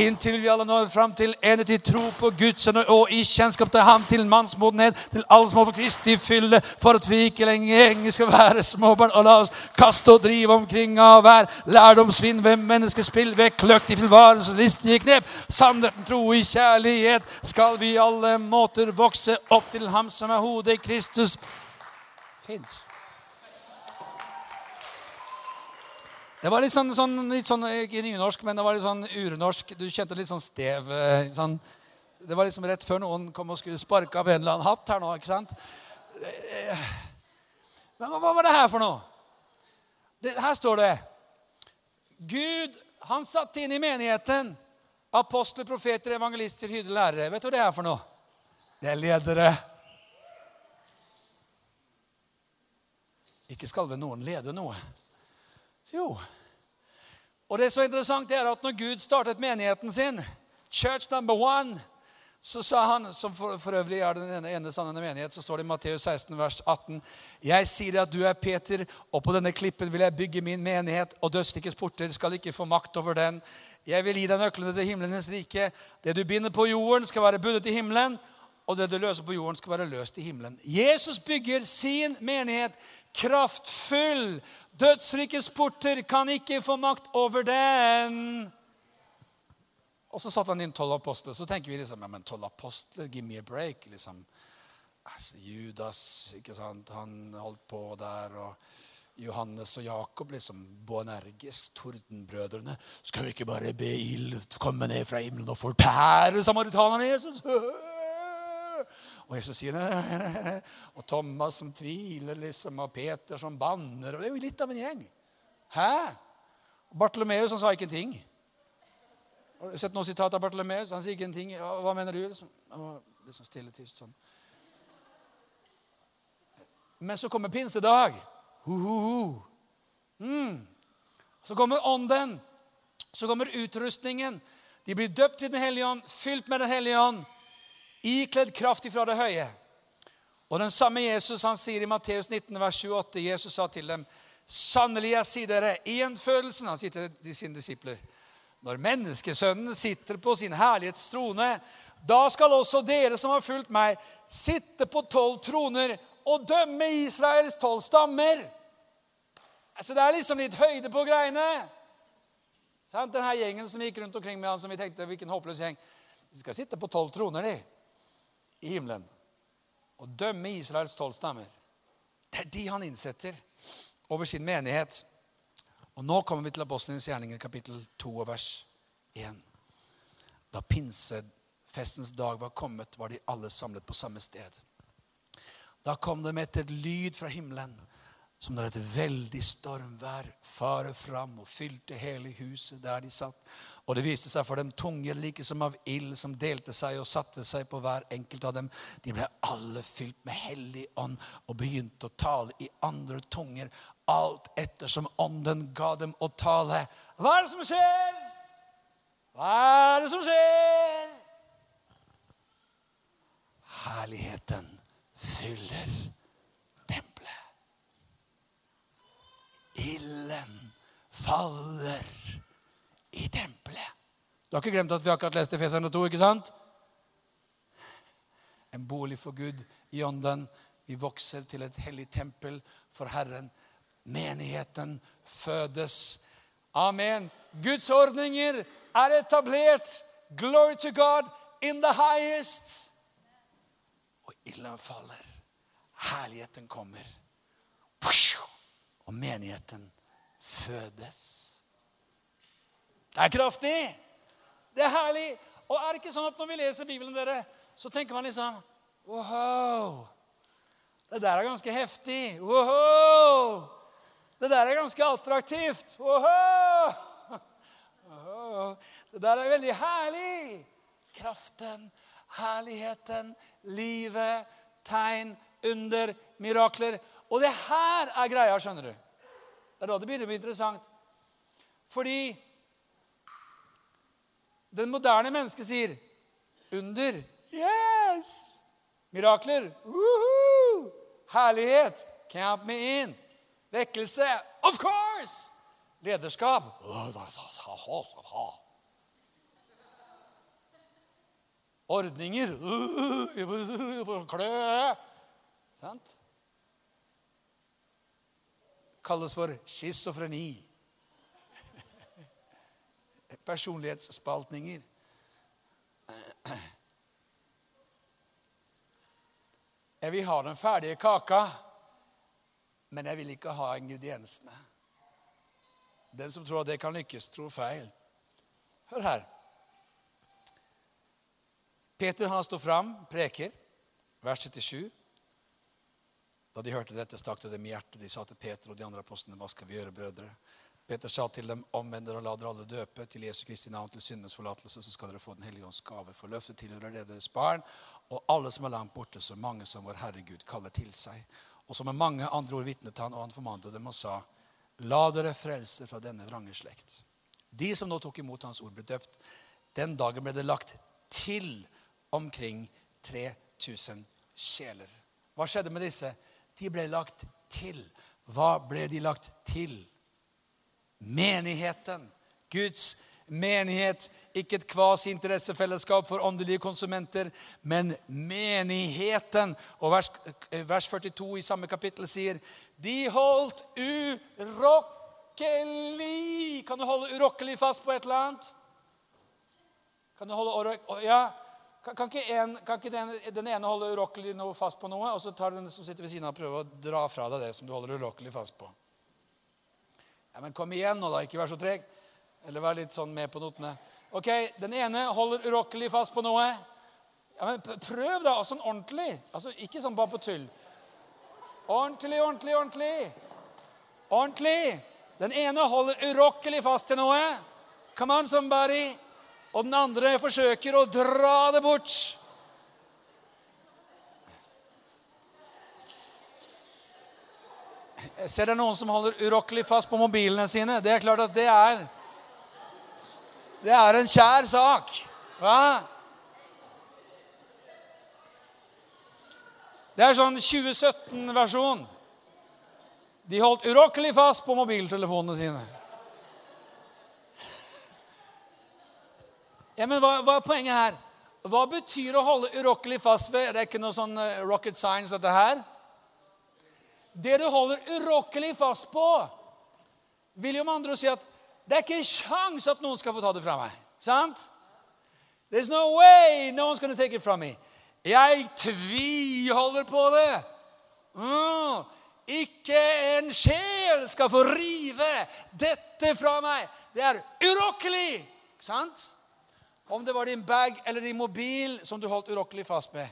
Inntil vi alle når fram til enhet i tro på Guds sønn og i kjennskap til ham, til mannsmodenhet, til alle som for Kristi fylle, for at vi ikke lenger skal være småbarn, og la oss kaste og drive omkring av hver lærdomsvinn ved menneskespill, ved kløkt i tilvarelse, listige knep, sannheten, tro i kjærlighet, skal vi alle måter vokse opp til ham som er hodet, i Kristus. Fins. Det var litt sånn, sånn, litt sånn, Ikke nynorsk, men det var litt sånn urnorsk. Du kjente litt sånn stev eh, sånn, Det var liksom rett før noen kom og skulle sparke av en eller annen hatt her nå. ikke sant? Men hva var det her for noe? Det, her står det Gud han satte inn i menigheten apostler, profeter, evangelister, hyrder, lærere. Vet du hva det er for noe? Det er ledere. Ikke skal vel noen lede noe? Jo. Og det er interessant, er at når Gud startet menigheten sin, church number one, så sa han, som for, for øvrig er den ene, ene sannende menighet, så står det i Matteus 16, vers 18.: Jeg sier at du er Peter, og på denne klippen vil jeg bygge min menighet, og dødsrikets porter skal ikke få makt over den. Jeg vil gi deg nøklene til himlenes rike. Det du binder på jorden, skal være bundet i himmelen, og det du løser på jorden, skal være løst i himmelen. Jesus bygger sin menighet kraftfull. Dødsrikes porter kan ikke få makt over den. Og så satte han inn tolv apostler. Så tenker vi liksom, ja, men tolv apostler, give me a break. liksom. Altså, Judas, ikke sant, han holdt på der. og Johannes og Jakob liksom boenergisk. Tordenbrødrene. Skal vi ikke bare be ild komme ned fra himmelen og fortære samaritanerne Jesus? Og Jesus sier det. Og Thomas som tviler, liksom, og Peter som banner. og Det er jo litt av en gjeng. Hæ? Bartolomeus han sa ikke en ting. Har du sett noen sitat av Bartolomeus? Han sier ikke en ting. Hva mener du? Liksom, liksom stille, tyst sånn. Men så kommer pinsedag. Ho, ho, ho. Mm. Så kommer ånden. Så kommer utrustningen. De blir døpt til Den hellige ånd, fylt med Den hellige ånd ikledd kraft ifra det høye. Og den samme Jesus han sier i Matteus 19, vers 28, Jesus sa til dem, sannelig, jeg sier dere, i Han sier til sine disipler når menneskesønnen sitter på sin herlighetstrone, da skal også dere som har fulgt meg, sitte på tolv troner og dømme Israels tolv stammer. Altså, Det er liksom litt høyde på greiene. Sant? Denne gjengen som gikk rundt omkring med han som vi tenkte, hvilken håpløs gjeng. De skal sitte på tolv troner, de i himmelen og dømme Israels tolv stammer. Det er de han innsetter over sin menighet. Og Nå kommer vi til Apostlenes gjerninger, kapittel 2 og vers 1. Da pinsefestens dag var kommet, var de alle samlet på samme sted. Da kom det med et lyd fra himmelen, som når et veldig stormvær farer fram og fylte hele huset der de satt. Og det viste seg for dem tunger like som av ild som delte seg og satte seg på hver enkelt av dem. De ble alle fylt med hellig ånd og begynte å tale i andre tunger. Alt ettersom ånden ga dem å tale. Hva er det som skjer? Hva er det som skjer? Herligheten fyller tempelet. Ilden faller i tempelet. Du har ikke glemt at vi akkurat leste Feserne 2, ikke sant? En bolig for Gud i ånden. Vi vokser til et hellig tempel for Herren. Menigheten fødes. Amen. Guds ordninger er etablert. Glory to God in the highest. Og ilden faller. Herligheten kommer. Og menigheten fødes. Det er kraftig. Det er herlig. Og er det ikke sånn at når vi leser Bibelen, dere, så tenker man liksom Wow! Det der er ganske heftig. Wow! Det der er ganske attraktivt. Wow! Det der er veldig herlig. Kraften, herligheten, livet, tegn, under, mirakler. Og det her er greia, skjønner du. Det er da det begynner å bli interessant. Fordi den moderne mennesket sier under. Yes! Mirakler. Woohoo! Herlighet. Camp me in. Vekkelse. Of course! Lederskap. Ordninger. Klø. Sant? Kalles for schizofreni personlighetsspaltninger. Jeg vil ha den ferdige kaka, men jeg vil ikke ha ingrediensene. Den som tror at det kan lykkes, tror feil. Hør her. Peter han står fram, preker, vers 77. Da de hørte dette, stakk det dem i hjertet. De sa til Peter og de andre apostlene, hva skal vi gjøre, brødre? Peter sa til dem, omvend dere og la dere alle døpe til Jesu Kristi navn til syndenes forlatelse, så skal dere få Den hellige ånds gave. For løftet tilhører dere deres barn, og alle som er langt borte, så mange som vår Herre Gud kaller til seg. Og som med mange andre ord vitnet han, og han formante dem og sa, la dere frelse fra denne vrange slekt. De som nå tok imot hans ord, ble døpt. Den dagen ble det lagt til omkring 3000 sjeler. Hva skjedde med disse? De ble lagt til. Hva ble de lagt til? Menigheten. Guds menighet. Ikke et kvas interessefellesskap for åndelige konsumenter, men menigheten. Og vers, vers 42 i samme kapittel sier de holdt urokkelig Kan du holde urokkelig fast på et eller annet? Kan du holde Ja. Kan, ikke, en, kan ikke den, den, ene holde urokkelig fast på noe, og så tar den som sitter ved siden av, og prøver å dra fra deg det som du holder urokkelig fast på? Ja, Men kom igjen nå, da. Ikke vær så treg. Eller vær litt sånn med på notene. Ok, Den ene holder urokkelig fast på noe. Ja, men Prøv, da. Sånn ordentlig. Altså, Ikke sånn bare på tull. Ordentlig, ordentlig, ordentlig. Ordentlig. Den ene holder urokkelig fast til noe. Come on, somebody. Og den andre forsøker å dra det bort. Ser det noen som holder urokkelig fast på mobilene sine. Det er klart at det er Det er en kjær sak. Hva? Det er sånn 2017-versjon. De holdt urokkelig fast på mobiltelefonene sine. Ja, men hva, hva, er poenget her? Hva betyr å holde urokkelig fast ved? Det er ikke noe sånn eh, rocket science, dette her det du holder urokkelig fast på, vil jo med andre si at det er ikke sjans at noen skal få ta det fra meg. Sant? There's no way no one's gonna take it from me. Jeg tviholder på det. Mm. Ikke en sjel skal få rive dette fra meg. Det er urokkelig. Sant? Om det var din bag eller din mobil som du holdt urokkelig fast med.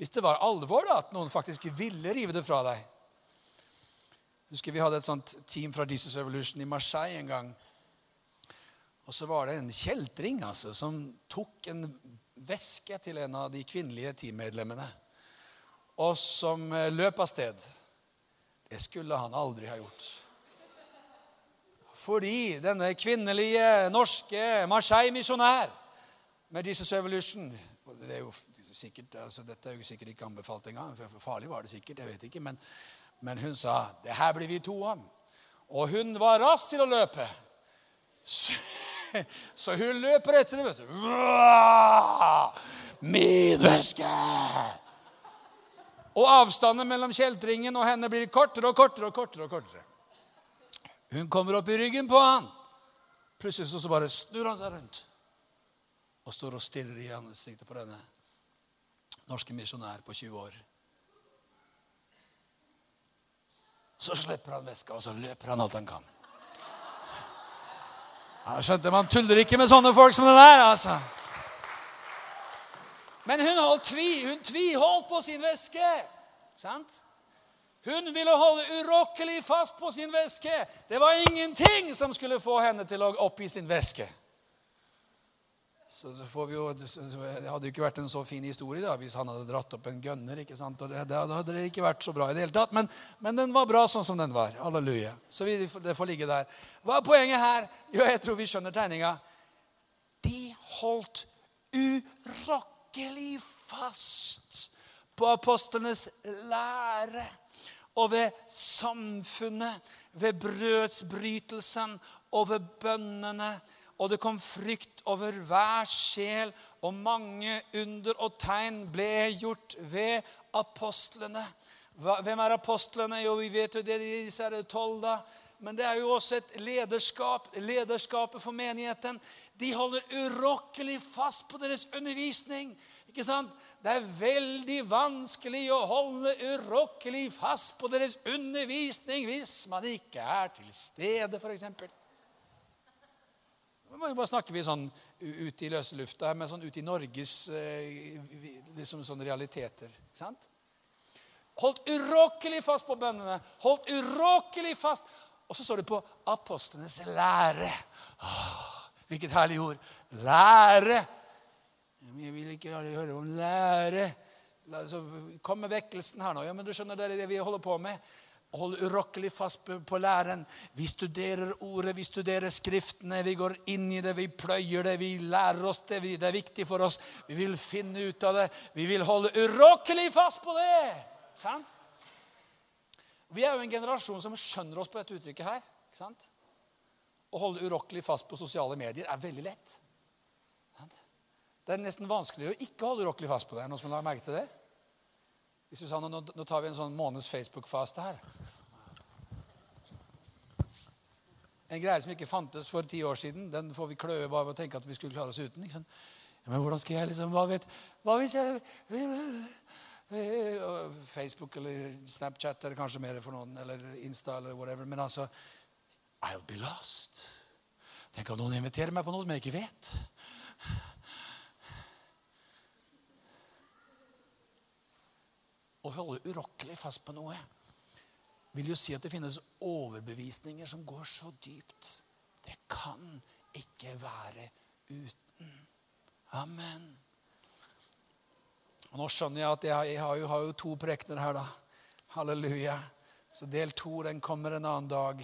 Hvis det var alvor, da, at noen faktisk ville rive det fra deg. Husker Vi hadde et sånt team fra Jesus Evolution i Marseille en gang. Og så var det en kjeltring altså, som tok en veske til en av de kvinnelige teammedlemmene. Og som eh, løp av sted. Det skulle han aldri ha gjort. Fordi denne kvinnelige norske Marseille-misjonær med Jesus Evolution det er jo sikkert, altså, Dette er jo sikkert ikke anbefalt engang. Farlig var det sikkert. jeg vet ikke, Men, men hun sa det her blir vi to om. Og hun var rask til å løpe. Så, så hun løper etter det, vet du. Min veske! Og avstanden mellom kjeltringen og henne blir kortere og kortere. og kortere og kortere. Hun kommer opp i ryggen på han. Plutselig så bare snur han seg rundt og står og stirrer i ansiktet på denne norske misjonær på 20 år. Så slipper han veska, og så løper han alt han kan. Jeg skjønte, Man tuller ikke med sånne folk som det der. altså. Men hun, holdt tvi, hun tviholdt på sin veske. Sant? Hun ville holde urokkelig fast på sin veske. Det var ingenting som skulle få henne til å oppgi sin væske. Så, så jo, Det hadde jo ikke vært en så fin historie da, hvis han hadde dratt opp en gønner. ikke sant? Og det, det hadde det ikke vært så bra i det hele tatt. Men, men, den var bra sånn som den var. Halleluja. Så vi, det får ligge der. Hva er poenget her? Jo, jeg tror vi skjønner tegninga. De holdt urokkelig fast på apostlenes lære og ved samfunnet, ved brødsbrytelsen og ved bønnene og det kom frykt over hver sjel, og mange under og tegn ble gjort ved apostlene. Hvem er apostlene? Jo, vi vet jo det, disse er tolv, da. Men det er jo også et lederskap, lederskapet for menigheten. De holder urokkelig fast på deres undervisning. Ikke sant? Det er veldig vanskelig å holde urokkelig fast på deres undervisning hvis man ikke er til stede, f.eks. Bare snakker vi sånn ute i løse lufta, men sånn ute i Norges eh, liksom sånne realiteter. sant? Holdt urokkelig fast på bønnene. Holdt urokkelig fast. Og så står det på apostlenes lære. Åh, hvilket herlig ord. Lære. Jeg vil ikke høre om lære. Kom med vekkelsen her nå. Ja, men du skjønner, det er det vi holder på med. Hold urokkelig fast på læren. Vi studerer ordet, vi studerer Skriftene. Vi går inn i det, vi pløyer det, vi lærer oss det. Det er viktig for oss. Vi vil finne ut av det. Vi vil holde urokkelig fast på det. Sant? Vi er jo en generasjon som skjønner oss på dette uttrykket her. ikke sant? Å holde urokkelig fast på sosiale medier er veldig lett. Det er nesten vanskeligere å ikke holde urokkelig fast på det. Er noen som har merket til det? Hvis du sa nå, nå tar vi en sånn måneds Facebook-faste her. En greie som ikke fantes for ti år siden, den får vi kløe bare ved å tenke at vi skulle klare oss uten. Liksom. Men hvordan skal jeg liksom Hva, vet, hva hvis jeg Facebook eller Snapchat eller kanskje mer for noen, eller Insta eller whatever. Men altså I'll be lost. Tenk om noen inviterer meg på noe som jeg ikke vet. Å holde urokkelig fast på noe vil jo si at det finnes overbevisninger som går så dypt. Det kan ikke være uten. Amen. Og Nå skjønner jeg at jeg, jeg har, jo, har, jo, to prekener her, da. Halleluja. Så del to den kommer en annen dag,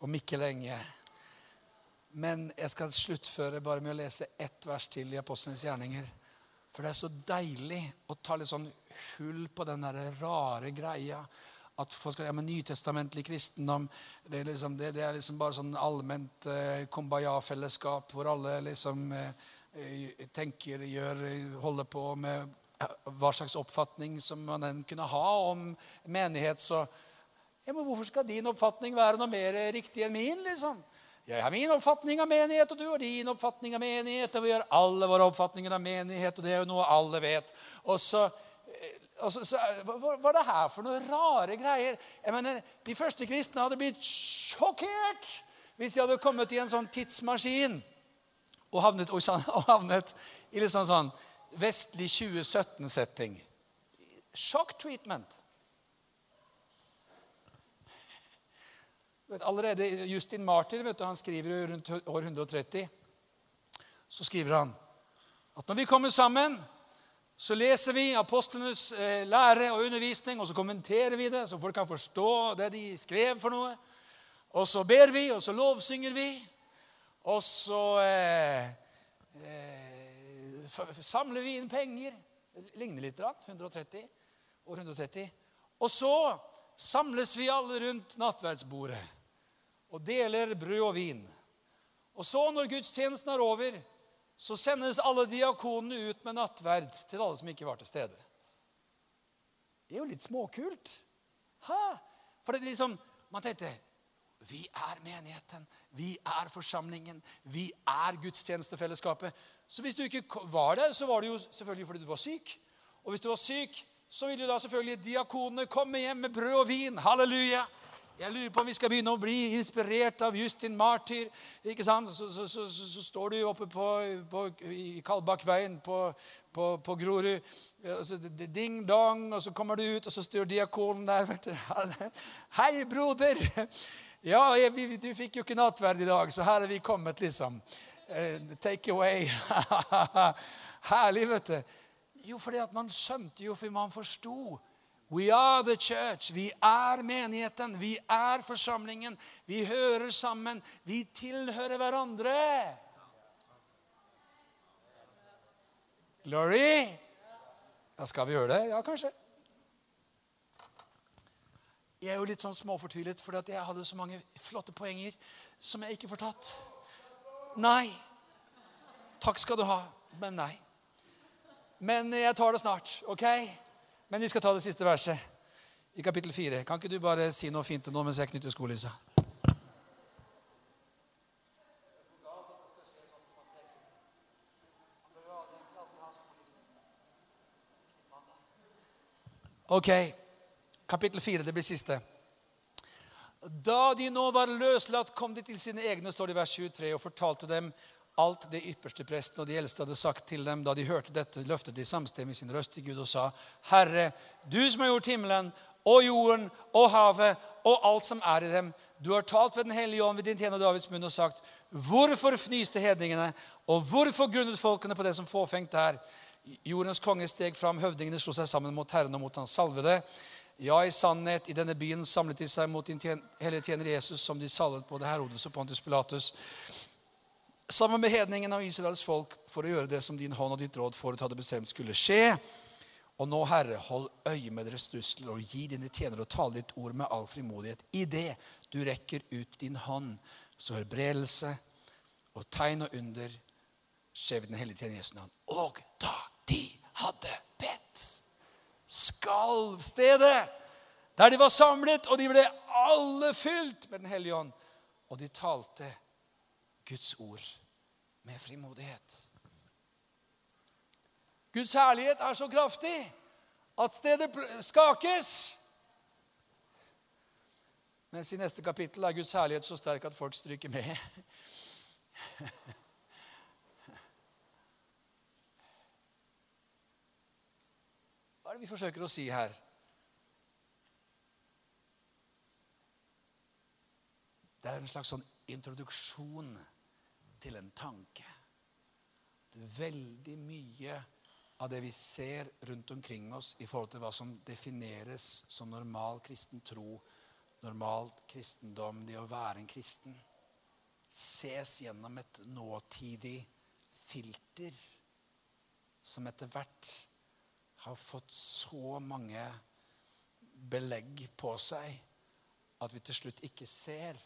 om ikke lenge. Men jeg skal sluttføre bare med å lese ett vers til i Apostlenes gjerninger. For det er så deilig å ta litt sånn hull på den der rare greia at folk skal, ja, men Nytestamentlig kristendom det er, liksom, det, det er liksom bare sånn allment eh, kumbaya-fellesskap hvor alle liksom eh, eh tenker, gjør, holder på med hva slags oppfatning som man enn kunne ha om menighet. Så ja, men hvorfor skal din oppfatning være noe mer riktig enn min? liksom? Jeg har min oppfatning av menighet, og du har din oppfatning av menighet. Og vi har alle våre oppfatninger av menighet, og det er jo noe alle vet. Og så og så, så, hva er det her for noen rare greier? Jeg mener, De første kristne hadde blitt sjokkert hvis de hadde kommet i en sånn tidsmaskin og havnet, og havnet i litt sånn, sånn vestlig 2017-setting. Shock Allerede Justin Martyr vet du, han skriver rundt år 130 så skriver han at når vi kommer sammen så leser vi apostlenes eh, lære og undervisning, og så kommenterer vi det, så folk kan forstå det de skrev for noe. Og så ber vi, og så lovsynger vi. Og så eh, eh, samler vi inn penger. Det ligner litt. grann, 130. År 130. Og så samles vi alle rundt nattverdsbordet og deler brød og vin. Og så, når gudstjenesten er over, så sendes alle diakonene ut med nattverd til alle som ikke var til stede. Det er jo litt småkult. Hæ? For det er liksom, man tenkte vi er menigheten, vi er forsamlingen, vi er gudstjenestefellesskapet. Så hvis du ikke var der, så var det jo selvfølgelig fordi du var syk. Og hvis du var syk, så ville jo da selvfølgelig diakonene komme hjem med brød og vin. Halleluja! Jeg lurer på om vi skal begynne å bli inspirert av Justin Martyr. ikke sant? Så, så, så, så, står du oppe på, på, i Kalbakkveien på, på, på Grorud. og så d- d- Ding dong, og så kommer du ut, og så står diakonen der. vet du. Hei, broder! Ja, jeg, du fikk jo ikke nattverd i dag, så her er vi kommet, liksom. Eh, take away. Herlig, vet du. Jo, fordi at man skjønte jo, for man forsto. We are the church. Vi er menigheten. Vi er forsamlingen. Vi hører sammen. Vi tilhører hverandre. Glory. Ja, skal vi gjøre det? Ja, kanskje. Jeg er jo litt sånn småfortvilet, fordi jeg hadde så mange flotte poenger som jeg ikke får tatt. Nei. Takk skal du ha, men nei. Men jeg tar det snart, ok? Men vi skal ta det siste verset i kapittel 4. Kan ikke du bare si noe fint nå mens jeg knytter skolysa? Ok, kapittel 4, det blir siste. Da de nå var løslatt, kom de til sine egne, står det i vers 23, og fortalte dem alt det ypperste presten og de eldste hadde sagt til dem. Da de hørte dette, løftet de samstemmig sin røst til Gud og sa, Herre, du som har gjort himmelen og jorden og havet og alt som er i dem, du har talt ved Den hellige ånd ved din tjener Davids munn og sagt, hvorfor fnyste hedningene, og hvorfor grunnet folkene på det som fåfengt er? Jordens konge steg fram, høvdingene slo seg sammen mot Herren og mot hans salvede. Ja, i sannhet, i denne byen samlet de seg mot din hellige tjener Jesus, som de salvet både Herodes og Pontus Pilatus, sammen med hedningene og Israels folk, for å gjøre det som din hånd og ditt råd forut hadde bestemt skulle skje. Og nå, Herre, hold øye med deres trusler og gi dine tjenere og tale ditt ord med all frimodighet. I det du rekker ut din hånd, så helbredelse og tegn og under skjer ved den hellige tjener Jesu navn. Og da de hadde bedt, skalv stedet der de var samlet, og de ble alle fylt med Den hellige ånd. Og de talte Guds ord med frimodighet. Guds herlighet er så kraftig at stedet skakes. Mens i neste kapittel er Guds herlighet så sterk at folk stryker med. Hva er det vi forsøker å si her? Det er en slags sånn introduksjon til en tanke. At veldig mye av det vi ser rundt omkring oss i forhold til hva som defineres som normal kristen tro, normal kristendom, det å være en kristen, ses gjennom et nåtidig filter som etter hvert har fått så mange belegg på seg at vi til slutt ikke ser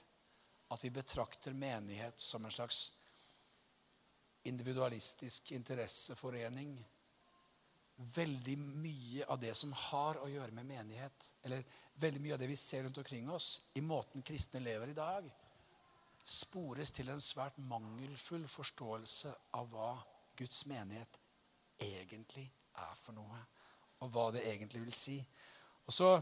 at vi betrakter menighet som en slags individualistisk interesseforening. Veldig mye av det som har å gjøre med menighet, eller veldig mye av det vi ser rundt omkring oss i måten kristne lever i dag, spores til en svært mangelfull forståelse av hva Guds menighet egentlig er for noe, og hva det egentlig vil si. Og så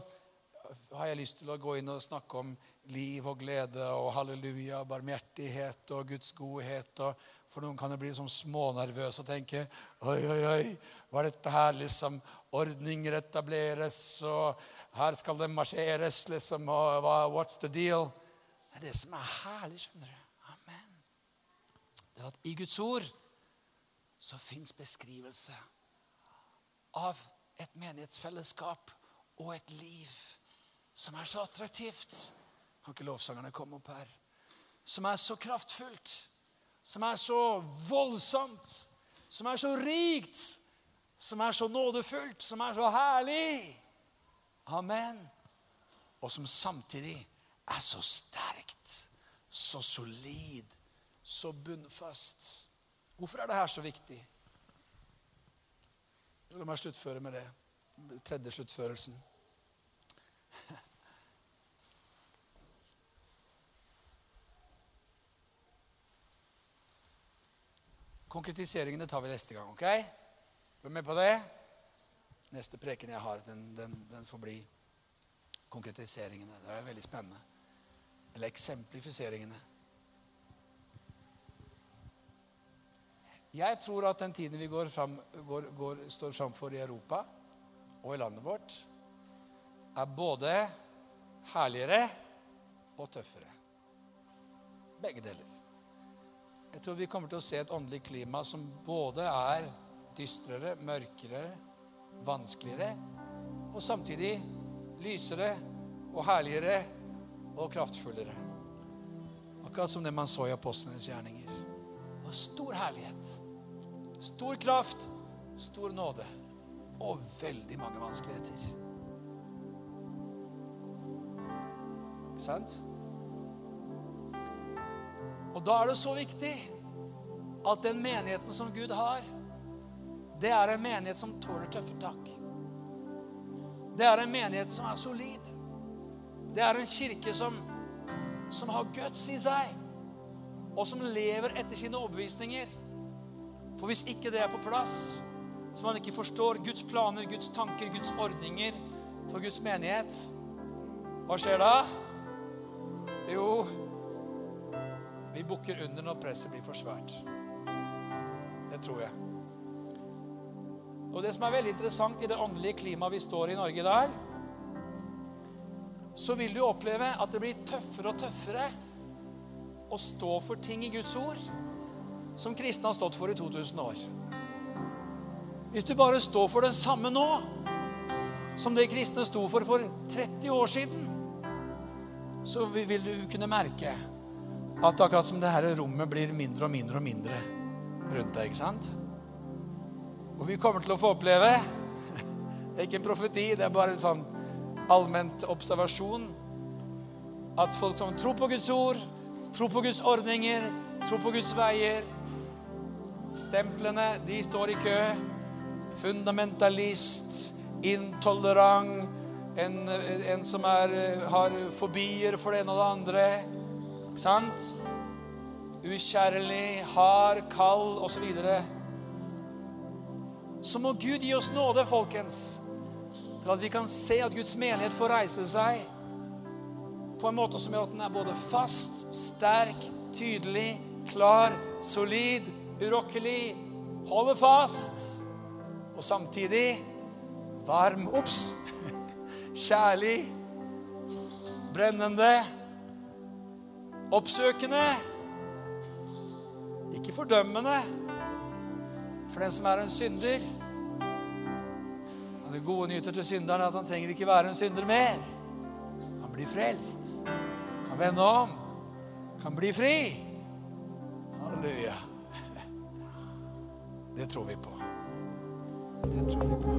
har jeg lyst til å gå inn og snakke om liv og glede og halleluja, barmhjertighet og Guds godhet. Og for noen kan jo bli sånn smånervøse og tenke Oi, oi, oi, var dette her liksom Ordninger etableres, og her skal det marsjeres, liksom, og what's the deal? Det er det som er herlig, skjønner du. Amen. Det er at i Guds ord så fins beskrivelse av et menighetsfellesskap og et liv som er så attraktivt. Kan ikke lovsangerne komme opp her? Som er så kraftfullt. Som er så voldsomt. som er så rikt, som er så nådefullt, som er så herlig. Amen. Og som samtidig er så sterkt, så solid, så bunnfast. Hvorfor er det her så viktig? La meg sluttføre med det. Tredje sluttførelsen. Konkretiseringene tar vi neste gang. ok? Vær med på det? Neste preken jeg har, den, den, den får bli konkretiseringene. Det er veldig spennende. Eller eksemplifiseringene. Jeg tror at den tiden vi går fram, går, går, står framfor i Europa og i landet vårt, er både herligere og tøffere. Begge deler. Jeg tror vi kommer til å se et åndelig klima som både er dystrere, mørkere, vanskeligere, og samtidig lysere og herligere og kraftfullere. Akkurat som det man så i apostlenes gjerninger. Og stor herlighet, stor kraft, stor nåde og veldig mange vanskeligheter. Ikke sant? Og da er det så viktig at den menigheten som Gud har, det er en menighet som tåler tøffe tak. Det er en menighet som er solid. Det er en kirke som, som har guts i seg, og som lever etter sine overbevisninger. For hvis ikke det er på plass, hvis man ikke forstår Guds planer, Guds tanker, Guds ordninger for Guds menighet, hva skjer da? Jo, vi bukker under når presset blir for svært. Det tror jeg. Og Det som er veldig interessant i det åndelige klimaet vi står i i Norge i dag, så vil du oppleve at det blir tøffere og tøffere å stå for ting i Guds ord som kristne har stått for i 2000 år. Hvis du bare står for det samme nå som det kristne sto for for 30 år siden, så vil du kunne merke at akkurat som det her rommet blir mindre og mindre og mindre rundt deg. ikke sant? Og vi kommer til å få oppleve Det er ikke en profeti, det er bare en sånn allment observasjon. At folk som tror på Guds ord, tror på Guds ordninger, tror på Guds veier Stemplene, de står i kø. Fundamentalist, intolerant, en, en som er, har fobier for det ene og det andre. Sant? Ukjærlig, hard, kald osv. Så, så må Gud gi oss nåde, folkens, til at vi kan se at Guds menighet får reise seg på en måte som gjør at den er både fast, sterk, tydelig, klar, solid, urokkelig, holder fast og samtidig varm, obs, kjærlig, brennende Oppsøkende. Ikke fordømmende. For den som er en synder. Og Det gode nyter til synderen er at han trenger ikke være en synder mer. Han blir frelst. Kan vende om. Kan bli fri. Halleluja. Det tror vi på. Det tror vi på.